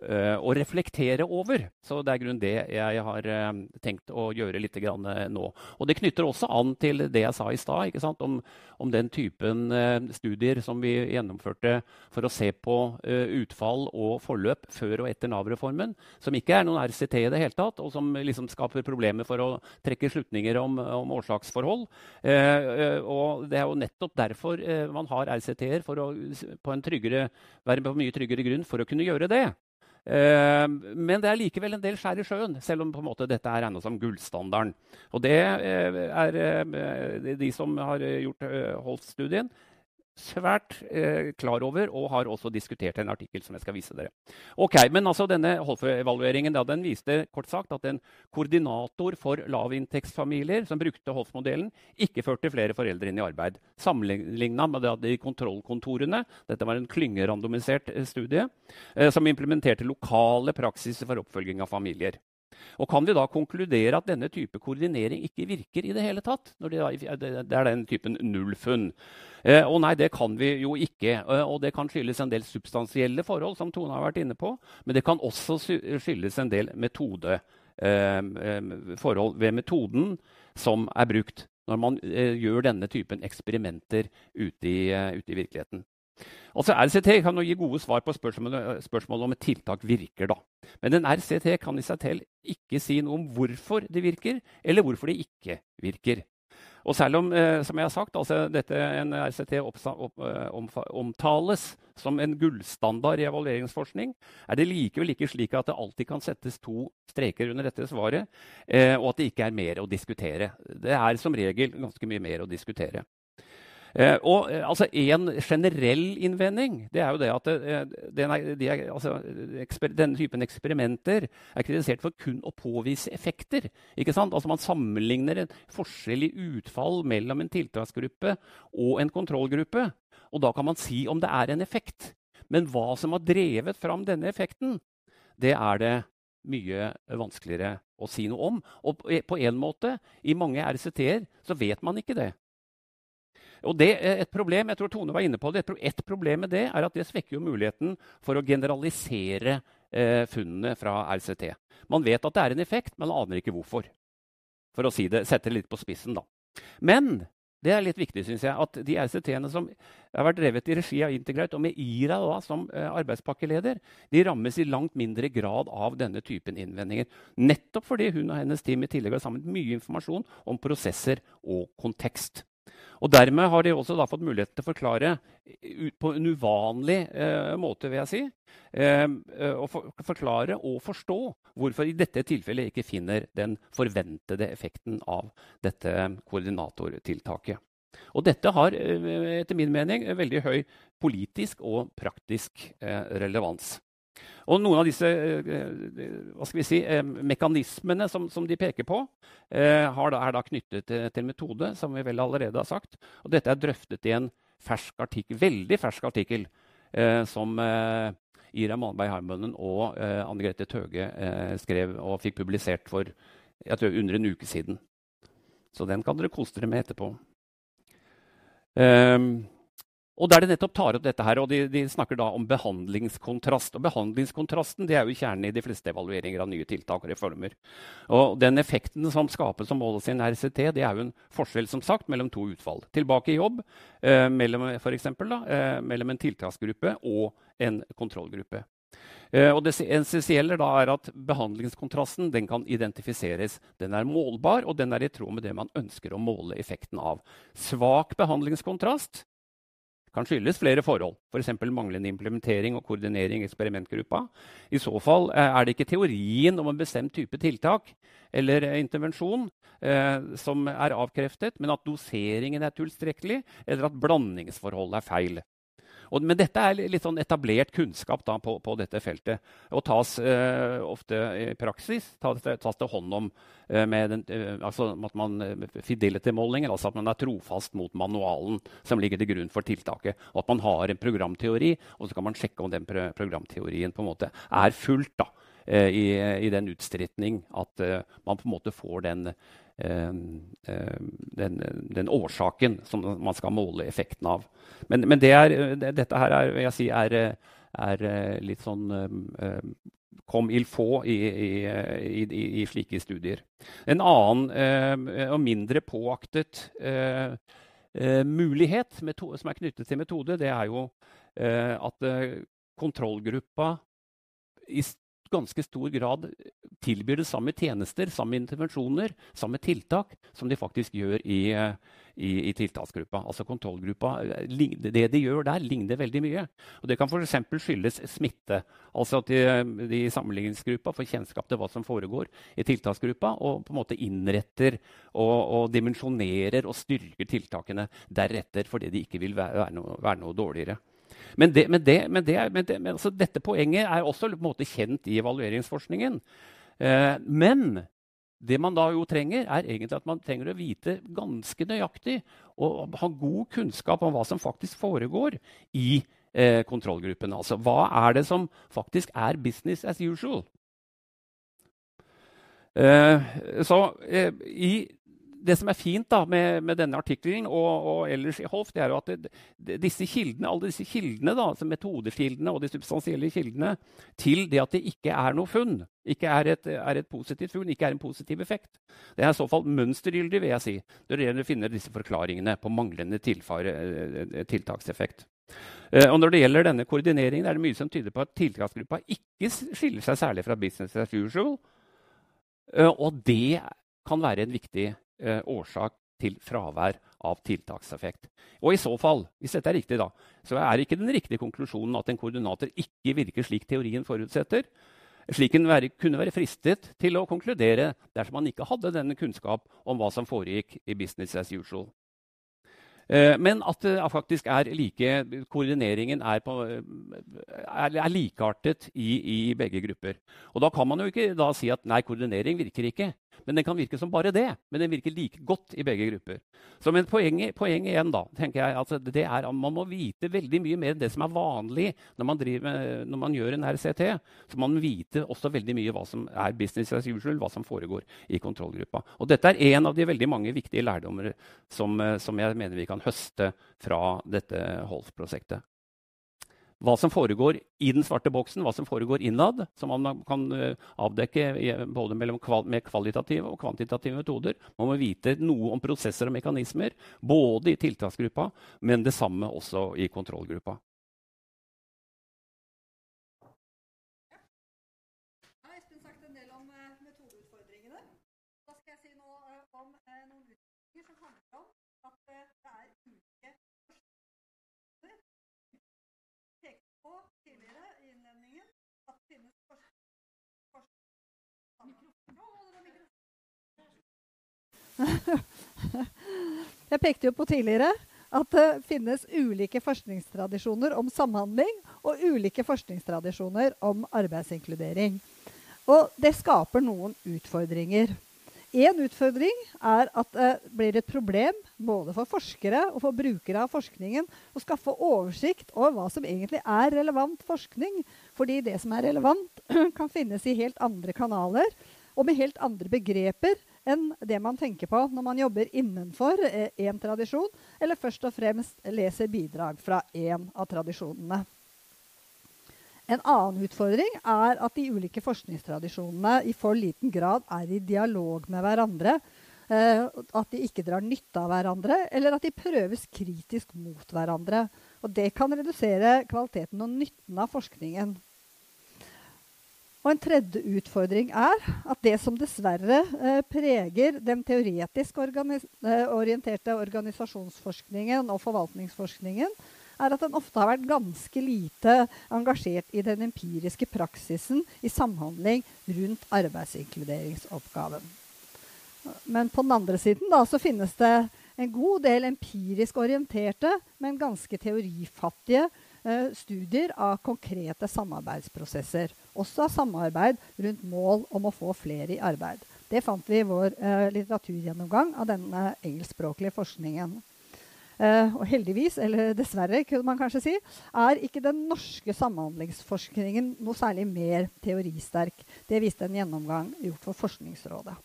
å reflektere over. Så det er grunn det jeg har uh, tenkt å gjøre litt uh, nå. Og det knytter også an til det jeg sa i stad, om, om, den typen studier som vi gjennomførte for å se på utfall og forløp før og etter Nav-reformen, som ikke er noen RCT i det hele tatt, og som liksom skaper problemer for å trekke slutninger om, om årsaksforhold. og det er jo nettopp derfor man har RCT-er, for å på en tryggere, være på mye tryggere grunn for å kunne gjøre det. Uh, men det er likevel en del skjær i sjøen, selv om måte dette er regna som gullstandarden. Og det uh, er uh, de som har gjort Holst-studien, svært eh, klar over og har også diskutert en artikkel som jeg skal vise dere. Ok, men altså Denne Holf-evalueringen den viste kort sagt at en koordinator for lavinntektsfamilier som brukte Holf-modellen, ikke førte flere foreldre inn i arbeid. Sammenligna med det de kontrollkontorene Dette var en klyngerandomisert eh, studie eh, som implementerte lokale praksiser for oppfølging av familier. Og Kan vi da konkludere at denne type koordinering ikke virker i det hele tatt? når Det er den typen nullfunn. Eh, og nei, det kan vi jo ikke. Eh, og det kan skyldes en del substansielle forhold, som Tone har vært inne på. Men det kan også skyldes en del metode, eh, forhold ved metoden som er brukt når man gjør denne typen eksperimenter ute i, ute i virkeligheten. Altså RCT kan gi gode svar på spørsmålet, spørsmålet om et tiltak virker. da. Men en RCT kan i seg selv ikke si noe om hvorfor det virker, eller hvorfor det ikke virker. Og selv om eh, som jeg har sagt, altså dette en RCT eh, omtales som en gullstandard i evalueringsforskning, er det likevel ikke slik at det alltid kan settes to streker under dette svaret, eh, og at det ikke er mer å diskutere. Det er som regel ganske mye mer å diskutere. Eh, og eh, altså, En generell innvending det er jo det at eh, den er, de er, altså, eksper, denne typen eksperimenter er kritisert for kun å påvise effekter. ikke sant? Altså Man sammenligner en forskjell i utfall mellom en tiltaksgruppe og en kontrollgruppe. Og da kan man si om det er en effekt. Men hva som har drevet fram denne effekten, det er det mye vanskeligere å si noe om. Og på en måte, i mange RCT-er, så vet man ikke det. Og det er et problem, jeg tror Tone var inne på det, et problem med det er at det svekker jo muligheten for å generalisere eh, funnene fra RCT. Man vet at det er en effekt, men aner ikke hvorfor. For å si det, sette det litt på spissen, da. Men det er litt viktig, synes jeg, at de RCT-ene som har vært drevet i regi av Integraut, og med IRA da, som eh, arbeidspakkeleder, de rammes i langt mindre grad av denne typen innvendinger. Nettopp fordi hun og hennes team i tillegg har samlet mye informasjon om prosesser og kontekst. Og Dermed har de også fått mulighet til å forklare på en uvanlig eh, måte, vil jeg si, eh, å for, forklare og forstå hvorfor i dette tilfellet ikke finner den forventede effekten av dette koordinatortiltaket. Og dette har eh, etter min mening veldig høy politisk og praktisk eh, relevans. Og noen av disse eh, eh, hva skal vi si, eh, mekanismene som, som de peker på, er da knyttet til, til, metode, som vi vel allerede har sagt. Og dette er drøftet i en fersk artikkel, veldig fersk artikkel som Ira Malberg Harmonen og Anne Grete Tøge skrev og fikk publisert for jeg tror, under en uke siden. Så den kan dere kose dere med etterpå. Um, og der de nettopp tar opp dette her, og de, de, snakker da om behandlingskontrast. Og Behandlingskontrasten det er jo kjernen i de fleste evalueringer av nye tiltak og reformer. Og Den effekten som skapes som måles i en RCT, det er jo en forskjell som sagt, mellom to utfall. Tilbake i jobb eh, mellom, for eksempel, da, eh, mellom en tiltaksgruppe og en kontrollgruppe. Eh, og det essensielle da er at Behandlingskontrasten den kan identifiseres. Den er målbar, og den er i tråd med det man ønsker å måle effekten av. Svak behandlingskontrast kan skyldes flere forhold, f.eks. For manglende implementering og koordinering i eksperimentgruppa. I så fall eh, er det ikke teorien om en bestemt type tiltak eller eh, intervensjon eh, som er avkreftet, men at doseringen er tilstrekkelig, eller at blandingsforholdet er feil. Og, men dette er litt sånn etablert kunnskap da, på, på, dette feltet. Og tas eh, ofte i praksis tas, tas det hånd om eh, med den, eh, altså at man eh, fidelity-målinger, altså at man er trofast mot manualen som ligger til grunn for tiltaket. Og at man har en programteori, og så kan man sjekke om den programteorien på en måte er fulgt. da, eh, i, i, den utstrekning at uh, man på en måte får den Eh, eh, den, den, årsaken som man skal måle effekten av. Men, men det er, dette her er, jeg si, er, er litt sånn kom il få i, i, i, i, slike studier. En annen og mindre påaktet mulighet som er knyttet til metode, det er jo at kontrollgruppa i ganske stor grad tilbyr det samme tjenester, samme intervensjoner, samme tiltak som de faktisk gjør i, i, i tiltaksgruppa. Altså kontrollgruppa, Det de gjør der, ligner veldig mye. Og Det kan f.eks. skyldes smitte. Altså at de, de i sammenligningsgruppa får kjennskap til hva som foregår i tiltaksgruppa, og på en måte innretter og, og dimensjonerer og styrker tiltakene deretter fordi de ikke vil være, være, noe, være noe dårligere. Men, det, men, det, men, det, men altså, dette poenget er også kjent i evalueringsforskningen. Eh, men det man da jo trenger, er egentlig at man trenger å vite ganske nøyaktig og ha god kunnskap om hva som faktisk foregår i eh, kontrollgruppen. Altså hva er det som faktisk er business as usual? Eh, så eh, i det som er fint da, med, med denne artikkelen og, og, ellers i Holf, det er jo at det, disse kildene, alle disse kildene, da, altså metodekildene og de substansielle kildene til det at det ikke er noe funn, ikke er et, er et positivt funn, ikke er en positiv effekt, det er i så fall mønstergyldig, vil jeg si, når det gjelder å finne disse forklaringene på manglende eh, tiltakseffekt. Uh, og når det gjelder denne koordineringen, er det mye som tyder på at tiltaksgruppa ikke skiller seg særlig fra business as usual. Uh, og det kan være en viktig eh, årsak til fravær av tiltakseffekt. Og i så fall, hvis dette er riktig, da, så er ikke den riktige konklusjonen at en koordinator ikke virker slik teorien forutsetter. Slik en være, kunne være fristet til å konkludere dersom man ikke hadde denne kunnskap om hva som foregikk i business as usual. Eh, men at det faktisk er like, koordineringen er, på, er, likeartet i, i, begge grupper. Og da kan man jo ikke si at nei, koordinering virker ikke. Men den kan virke som bare det. Men den virker like godt i begge grupper. Så men poenget, poenget igjen da, tenker jeg, altså, det er at man må vite veldig mye mer enn det som er vanlig når man, driver, når man gjør en RCT. Så man må vite også veldig mye hva som er business as usual, hva som foregår i kontrollgruppa. Og dette er en av de veldig mange viktige lærdommer som, som jeg mener vi kan høste fra dette Holf-prosjektet hva som foregår i den svarte boksen, hva som foregår innad, som man kan eh, avdekke både med kvalitative og kvantitative metoder. Man må vite noe om prosesser og mekanismer, både i tiltaksgruppa, men det samme også i kontrollgruppa. Jeg pekte jo på tidligere at det finnes ulike forskningstradisjoner om samhandling og ulike forskningstradisjoner om arbeidsinkludering. Og det skaper noen utfordringer. En utfordring er at det blir et problem både for forskere og for brukere av forskningen å skaffe oversikt over hva som egentlig er relevant forskning. Fordi det som er relevant, kan finnes i helt andre kanaler og med helt andre begreper enn det man tenker på når man jobber innenfor én eh, tradisjon, eller først og fremst leser bidrag fra én av tradisjonene. En annen utfordring er at de ulike forskningstradisjonene i for liten grad er i dialog med hverandre. Eh, at de ikke drar nytte av hverandre, eller at de prøves kritisk mot hverandre. Og det kan redusere kvaliteten og nytten av forskningen. Og en tredje utfordring er at det som dessverre eh, preger den teoretisk organis eh, orienterte organisasjonsforskningen og forvaltningsforskningen, er at den ofte har vært ganske lite engasjert i den empiriske praksisen i samhandling rundt arbeidsinkluderingsoppgaven. Men på den andre siden da, så finnes det en god del empirisk orienterte, men ganske teorifattige studier av konkrete samarbeidsprosesser. Også av samarbeid rundt mål om å få flere i arbeid. Det fant vi i vår eh, litteraturgjennomgang av denne engelskspråklige forskningen. Uh, og heldigvis, eller dessverre, kunne man kanskje si, er ikke den norske samhandlingsforskningen noe særlig mer teoristerk. Det viste en gjennomgang gjort for Forskningsrådet.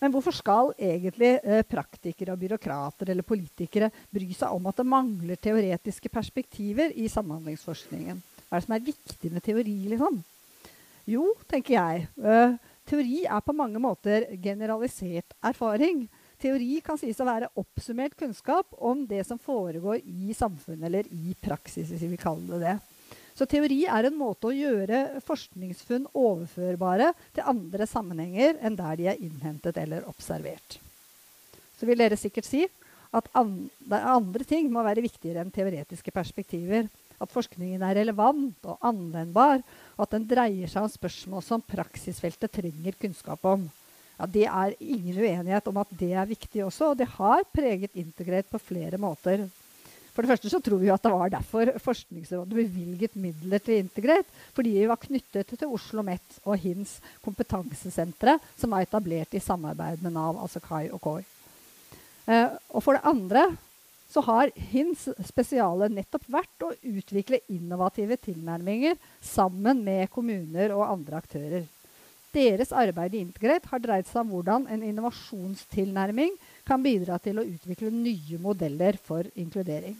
Men hvorfor skal egentlig uh, praktikere, og byråkrater eller politikere bry seg om at det mangler teoretiske perspektiver i samhandlingsforskningen? Hva er det som er viktig med teori? liksom? Jo, tenker jeg. Uh, teori er på mange måter generalisert erfaring. Teori kan sies å være oppsummert kunnskap om det som foregår i samfunnet, eller i praksis, hvis vi vil kalle det det. Så teori er en måte å gjøre forskningsfunn overførbare til andre sammenhenger enn der de er innhentet eller observert. Så vil dere sikkert si at andre, ting må være viktigere enn teoretiske perspektiver. At forskningen er relevant og anvendbar, og at den dreier seg om spørsmål som praksisfeltet trenger kunnskap om ja, Det er ingen uenighet om at det er viktig også, og det har preget Integrate på flere måter. For det første så tror vi at det var derfor Forskningsrådet bevilget midler til Integrate. Fordi vi var knyttet til Oslo OsloMet og HINS kompetansesentre, som var etablert i samarbeid med Nav, altså KAI og KOI. Eh, og for det andre så har HINS spesiale nettopp vært å utvikle innovative tilnærminger sammen med kommuner og andre aktører. Deres arbeid i Integrate har dreid seg om hvordan en innovasjonstilnærming kan bidra til å utvikle nye modeller for inkludering.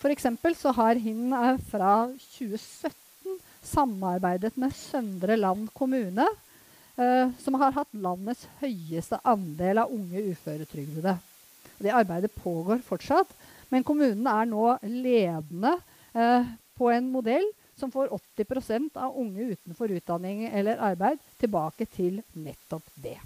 F.eks. så har HIN fra 2017 samarbeidet med Søndre Land kommune, eh, som har hatt landets høyeste andel av unge uføretrygdede. Det arbeidet pågår fortsatt, men kommunen er nå ledende eh, på en modell som får 80% av unge utenfor utdanning eller arbeid tilbake til nettopp det.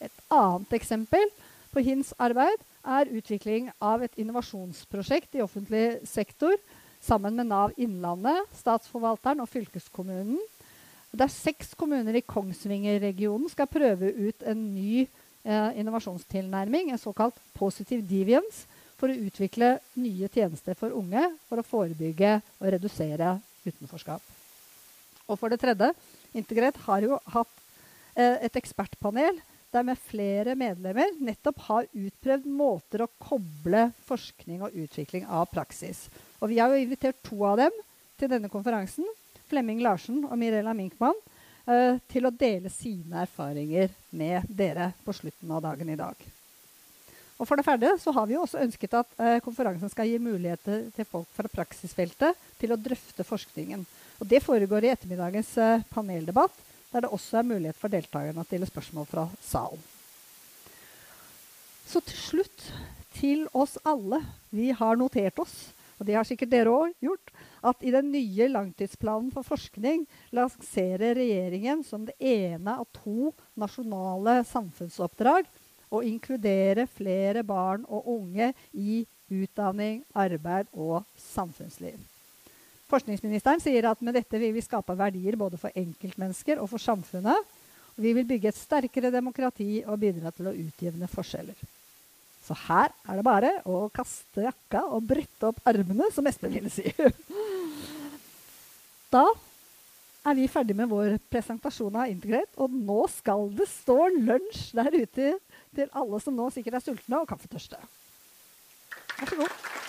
Et annet eksempel på HINs arbeid er utvikling av et innovasjonsprosjekt i offentlig sektor sammen med Nav Innlandet, Statsforvalteren og fylkeskommunen. Der seks kommuner i Kongsvinger-regionen skal prøve ut en ny eh, innovasjonstilnærming, en såkalt positive deviance, for å utvikle nye tjenester for unge for å forebygge og redusere utenforskap. Og for det tredje, Integret har jo hatt eh, et ekspertpanel der med flere medlemmer nettopp har utprøvd måter å koble forskning og utvikling av praksis. Og vi har jo invitert to av dem til denne konferansen, Flemming Larsen og Mirella Minkmann, eh, til å dele sine erfaringer med dere på slutten av dagen i dag. Og for det ferdige så har vi også ønsket at eh, konferansen skal gi muligheter til folk fra praksisfeltet til å drøfte forskningen. Og det foregår i ettermiddagens eh, paneldebatt, der det også er mulighet for deltakerne å stille spørsmål fra salen. Så til slutt til oss alle. Vi har notert oss, og det har sikkert dere òg gjort, at i den nye langtidsplanen for forskning lanserer regjeringen som det ene av to nasjonale samfunnsoppdrag å inkludere flere barn og unge i utdanning, arbeid og samfunnsliv. Forskningsministeren sier at med dette vil vi skape verdier både for enkeltmennesker og for samfunnet. Og vi vil bygge et sterkere demokrati og bidra til å utjevne forskjeller. Så her er det bare å kaste jakka og brette opp armene, som Espen ville si. Da er vi ferdig med vår presentasjon av Integrate, og nå skal det stå lunsj der ute til alle som nå sikkert er sultne og kaffetørste. Vær så god.